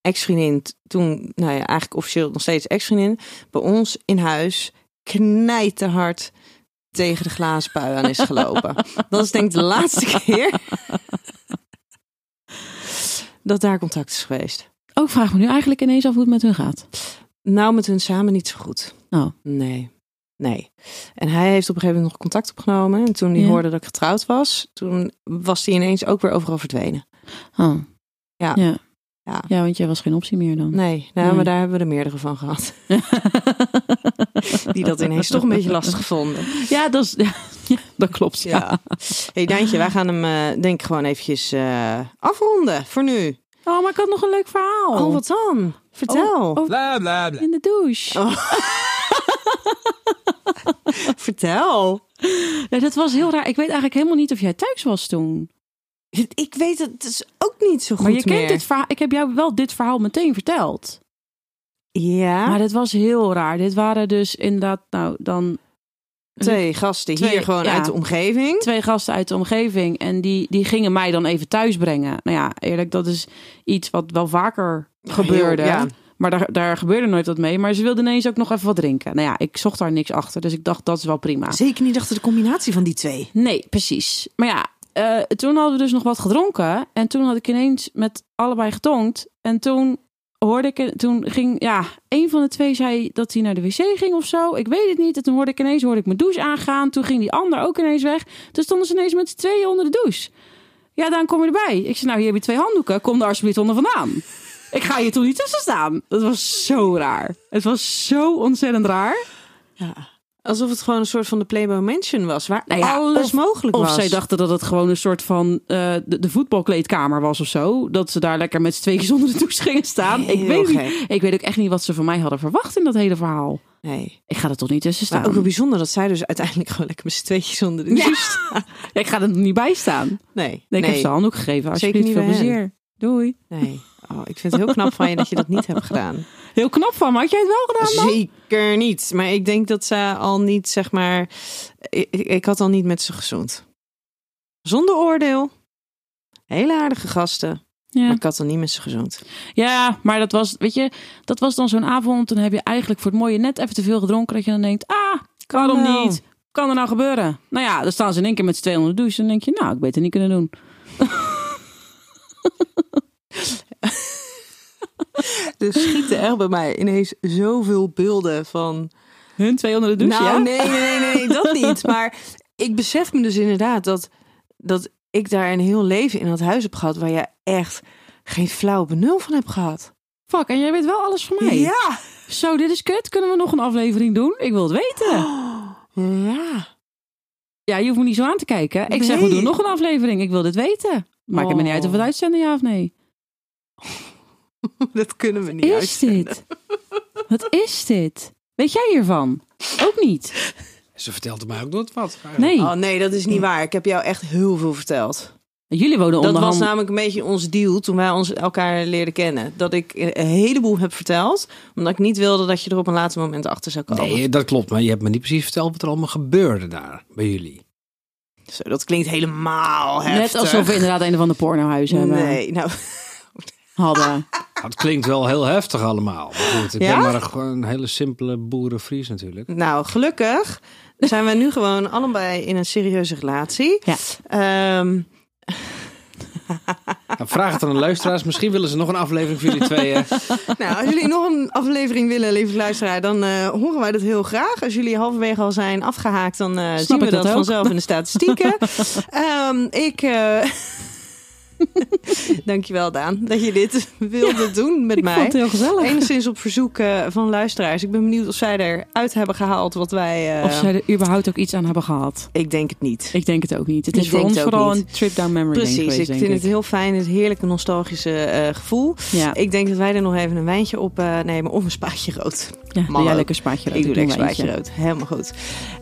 [SPEAKER 3] ex-vriendin toen, nou ja, eigenlijk officieel nog steeds ex-vriendin, bij ons in huis knijterhard tegen de glazen pui aan is gelopen. dat is denk ik de laatste keer dat daar contact is geweest.
[SPEAKER 2] Ook Oh, vraag me nu eigenlijk ineens af hoe het met hun gaat.
[SPEAKER 3] Nou, met hun samen niet zo goed.
[SPEAKER 2] Oh.
[SPEAKER 3] Nee. Nee. En hij heeft op een gegeven moment nog contact opgenomen. En toen hij
[SPEAKER 2] Ja.
[SPEAKER 3] hoorde dat ik getrouwd was, toen was hij ineens ook weer overal verdwenen.
[SPEAKER 2] Oh.
[SPEAKER 3] Ja.
[SPEAKER 2] ja.
[SPEAKER 3] Ja.
[SPEAKER 2] Ja, want jij was geen optie meer dan.
[SPEAKER 3] Nee, nou,
[SPEAKER 2] Nee.
[SPEAKER 3] maar daar hebben we er meerdere van gehad. Die dat ineens toch een beetje lastig vonden.
[SPEAKER 2] Ja, dat, is, ja, dat klopt. Ja.
[SPEAKER 3] Ja. hey Daantje, wij gaan hem eh, denk ik gewoon eventjes eh, afronden voor nu.
[SPEAKER 2] Oh, maar ik had nog een leuk verhaal.
[SPEAKER 3] Oh, wat dan? Vertel.
[SPEAKER 2] Oh, oh,
[SPEAKER 4] Bla bla bla.
[SPEAKER 2] in de douche.
[SPEAKER 3] Vertel.
[SPEAKER 2] Ja, dat was heel raar. Ik weet eigenlijk helemaal niet of jij thuis was toen.
[SPEAKER 3] Ik weet het dus ook niet zo goed
[SPEAKER 2] maar je kent dit verhaal. Ik heb jou wel dit verhaal meteen verteld.
[SPEAKER 3] Ja,
[SPEAKER 2] Maar dit was heel raar. Dit waren dus inderdaad, nou, dan
[SPEAKER 3] twee gasten
[SPEAKER 2] Twee,
[SPEAKER 3] hier gewoon
[SPEAKER 2] ja.
[SPEAKER 3] uit de omgeving.
[SPEAKER 2] twee gasten uit de omgeving. En die, die gingen mij dan even thuis brengen. Nou ja, eerlijk, dat is iets wat wel vaker gebeurde.
[SPEAKER 3] Heel, ja.
[SPEAKER 2] Maar daar, daar gebeurde nooit wat mee. Maar ze wilden ineens ook nog even wat drinken. Nou ja, ik zocht daar niks achter. Dus ik dacht, dat is wel prima.
[SPEAKER 3] Zeker niet achter de combinatie van die twee.
[SPEAKER 2] Nee, precies. Maar ja, eh, toen hadden we dus nog wat gedronken. En toen had ik ineens met allebei getongd. En toen hoorde ik, toen ging, ja, een van de twee zei dat hij naar de wc ging of zo. Ik weet het niet. En toen hoorde ik ineens, hoorde ik mijn douche aangaan. Toen ging die ander ook ineens weg. Toen stonden ze ineens met z'n tweeën onder de douche. Ja, dan kom je erbij. Ik zei, nou, hier heb je twee handdoeken. Kom er alsjeblieft onder vandaan. Ik ga hier toch niet tussen staan. Dat was zo raar. Het was zo ontzettend raar.
[SPEAKER 3] Ja. Alsof het gewoon een soort van de Playboy Mansion was, waar
[SPEAKER 2] Nou ja,
[SPEAKER 3] alles
[SPEAKER 2] of-
[SPEAKER 3] mogelijk
[SPEAKER 2] Of
[SPEAKER 3] was.
[SPEAKER 2] zij dachten dat het gewoon een soort van eh, de, de voetbalkleedkamer was of zo. Dat ze daar lekker met z'n tweeën zonder de douche gingen staan. ik, weet niet, ik weet ook echt niet wat ze van mij hadden verwacht in dat hele verhaal.
[SPEAKER 3] Nee.
[SPEAKER 2] Ik ga er toch niet tussen
[SPEAKER 3] Maar
[SPEAKER 2] staan.
[SPEAKER 3] ook wel bijzonder dat zij dus uiteindelijk gewoon lekker met z'n tweetjes onder de
[SPEAKER 2] Ja.
[SPEAKER 3] staan.
[SPEAKER 2] ik ga er niet bij staan.
[SPEAKER 3] Nee.
[SPEAKER 2] Nee,
[SPEAKER 3] nee.
[SPEAKER 2] Ik heb ze handdoek gegeven. Alsjeblieft,
[SPEAKER 3] niet
[SPEAKER 2] veel plezier. Doei.
[SPEAKER 3] Nee. Oh, ik vind het heel knap van je dat je dat niet hebt gedaan.
[SPEAKER 2] Heel knap van me. Had jij het wel gedaan dan?
[SPEAKER 3] Zeker niet. Maar ik denk dat ze al niet, zeg maar... Ik, ik- had al niet met ze gezoend. Zonder oordeel. Hele aardige gasten. Maar
[SPEAKER 2] Ja.
[SPEAKER 3] ik had al niet met ze gezoend.
[SPEAKER 2] ja, maar dat was, weet je, dat was dan zo'n avond. Dan heb je eigenlijk voor het mooie net even te veel gedronken. Dat je dan denkt, ah, waarom
[SPEAKER 3] wel.
[SPEAKER 2] niet? Kan er nou gebeuren? Nou ja, dan staan ze in één keer met z'n tweeën onder de douche. Dan denk je, nou, ik beter niet kunnen doen.
[SPEAKER 3] Er schieten er bij mij ineens zoveel beelden van...
[SPEAKER 2] Hun twee onder de douche,
[SPEAKER 3] nou,
[SPEAKER 2] ja?
[SPEAKER 3] nee, nee, nee, nee, dat niet. Maar ik besef me dus inderdaad dat, dat ik daar een heel leven in dat huis heb gehad... waar je echt geen flauw benul van hebt gehad.
[SPEAKER 2] Fuck, en jij weet wel alles van mij.
[SPEAKER 3] Ja.
[SPEAKER 2] Zo, dit is kut. Kunnen we nog een aflevering doen? Ik wil het weten.
[SPEAKER 3] Ja.
[SPEAKER 2] Ja, je hoeft me niet zo aan te kijken. Ik zeg, we doen nog een aflevering. Ik wil dit weten. Maakt het me niet uit of we het uitzenden, ja of nee.
[SPEAKER 3] Dat kunnen we niet
[SPEAKER 2] Is
[SPEAKER 3] uitzenden.
[SPEAKER 2] dit? Wat is dit? Weet jij hiervan? Ook niet.
[SPEAKER 4] Ze vertelde mij ook nooit wat.
[SPEAKER 2] Nee.
[SPEAKER 3] Oh nee, dat is niet waar. Ik heb jou echt heel veel verteld.
[SPEAKER 2] Jullie wonen
[SPEAKER 3] Dat was
[SPEAKER 2] onderhand...
[SPEAKER 3] namelijk een beetje ons deal toen wij ons elkaar leerden kennen. Dat ik een heleboel heb verteld, omdat ik niet wilde dat je er op een later moment achter zou komen.
[SPEAKER 4] Nee, dat klopt. Maar je hebt me niet precies verteld wat er allemaal gebeurde daar bij jullie.
[SPEAKER 3] Zo, dat klinkt helemaal heftig.
[SPEAKER 2] Net alsof we inderdaad een van de pornohuis hebben.
[SPEAKER 3] Nee, nou,
[SPEAKER 2] Hadden.
[SPEAKER 4] Het klinkt wel heel heftig allemaal. Maar goed, ik
[SPEAKER 3] Ja?
[SPEAKER 4] ben maar een, gewoon een hele simpele boerenvries natuurlijk.
[SPEAKER 3] nou, gelukkig zijn we nu gewoon allebei in een serieuze relatie.
[SPEAKER 2] Ja.
[SPEAKER 3] Ehm,
[SPEAKER 4] Nou, vraag het aan de luisteraars. Misschien willen ze nog een aflevering voor jullie tweeën.
[SPEAKER 3] nou, als jullie nog een aflevering willen, lieve luisteraar, dan eh, horen wij dat heel graag. Als jullie halverwege al zijn afgehaakt, dan eh, zien we
[SPEAKER 2] ik
[SPEAKER 3] dat, vanzelf in de statistieken. Ehm, ik. eh Dankjewel, Daan, dat je dit wilde doen met
[SPEAKER 2] Ik
[SPEAKER 3] mij.
[SPEAKER 2] vond het heel gezellig.
[SPEAKER 3] Enigszins op verzoek eh, van luisteraars. Ik ben benieuwd of zij eruit hebben gehaald wat wij. eh,
[SPEAKER 2] Of zij er überhaupt ook iets aan hebben gehad.
[SPEAKER 3] Ik denk het niet.
[SPEAKER 2] Ik denk het ook niet. Het
[SPEAKER 3] Ik
[SPEAKER 2] is voor ons vooral
[SPEAKER 3] niet.
[SPEAKER 2] een trip down memory lane
[SPEAKER 3] Precies, ik
[SPEAKER 2] denk
[SPEAKER 3] vind het heel fijn, het heerlijke nostalgische eh, gevoel.
[SPEAKER 2] Ja,
[SPEAKER 3] Ik denk dat wij er nog even een wijntje op nemen of een spaatje rood.
[SPEAKER 2] ja jij lekker spaatje rood.
[SPEAKER 3] ik doe
[SPEAKER 2] doe
[SPEAKER 3] lekker
[SPEAKER 2] een
[SPEAKER 3] spaatje rood. Helemaal goed.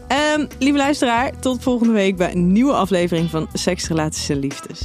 [SPEAKER 3] Ehm, lieve luisteraar, tot volgende week bij een nieuwe aflevering van Seks, Relaties en Liefdes.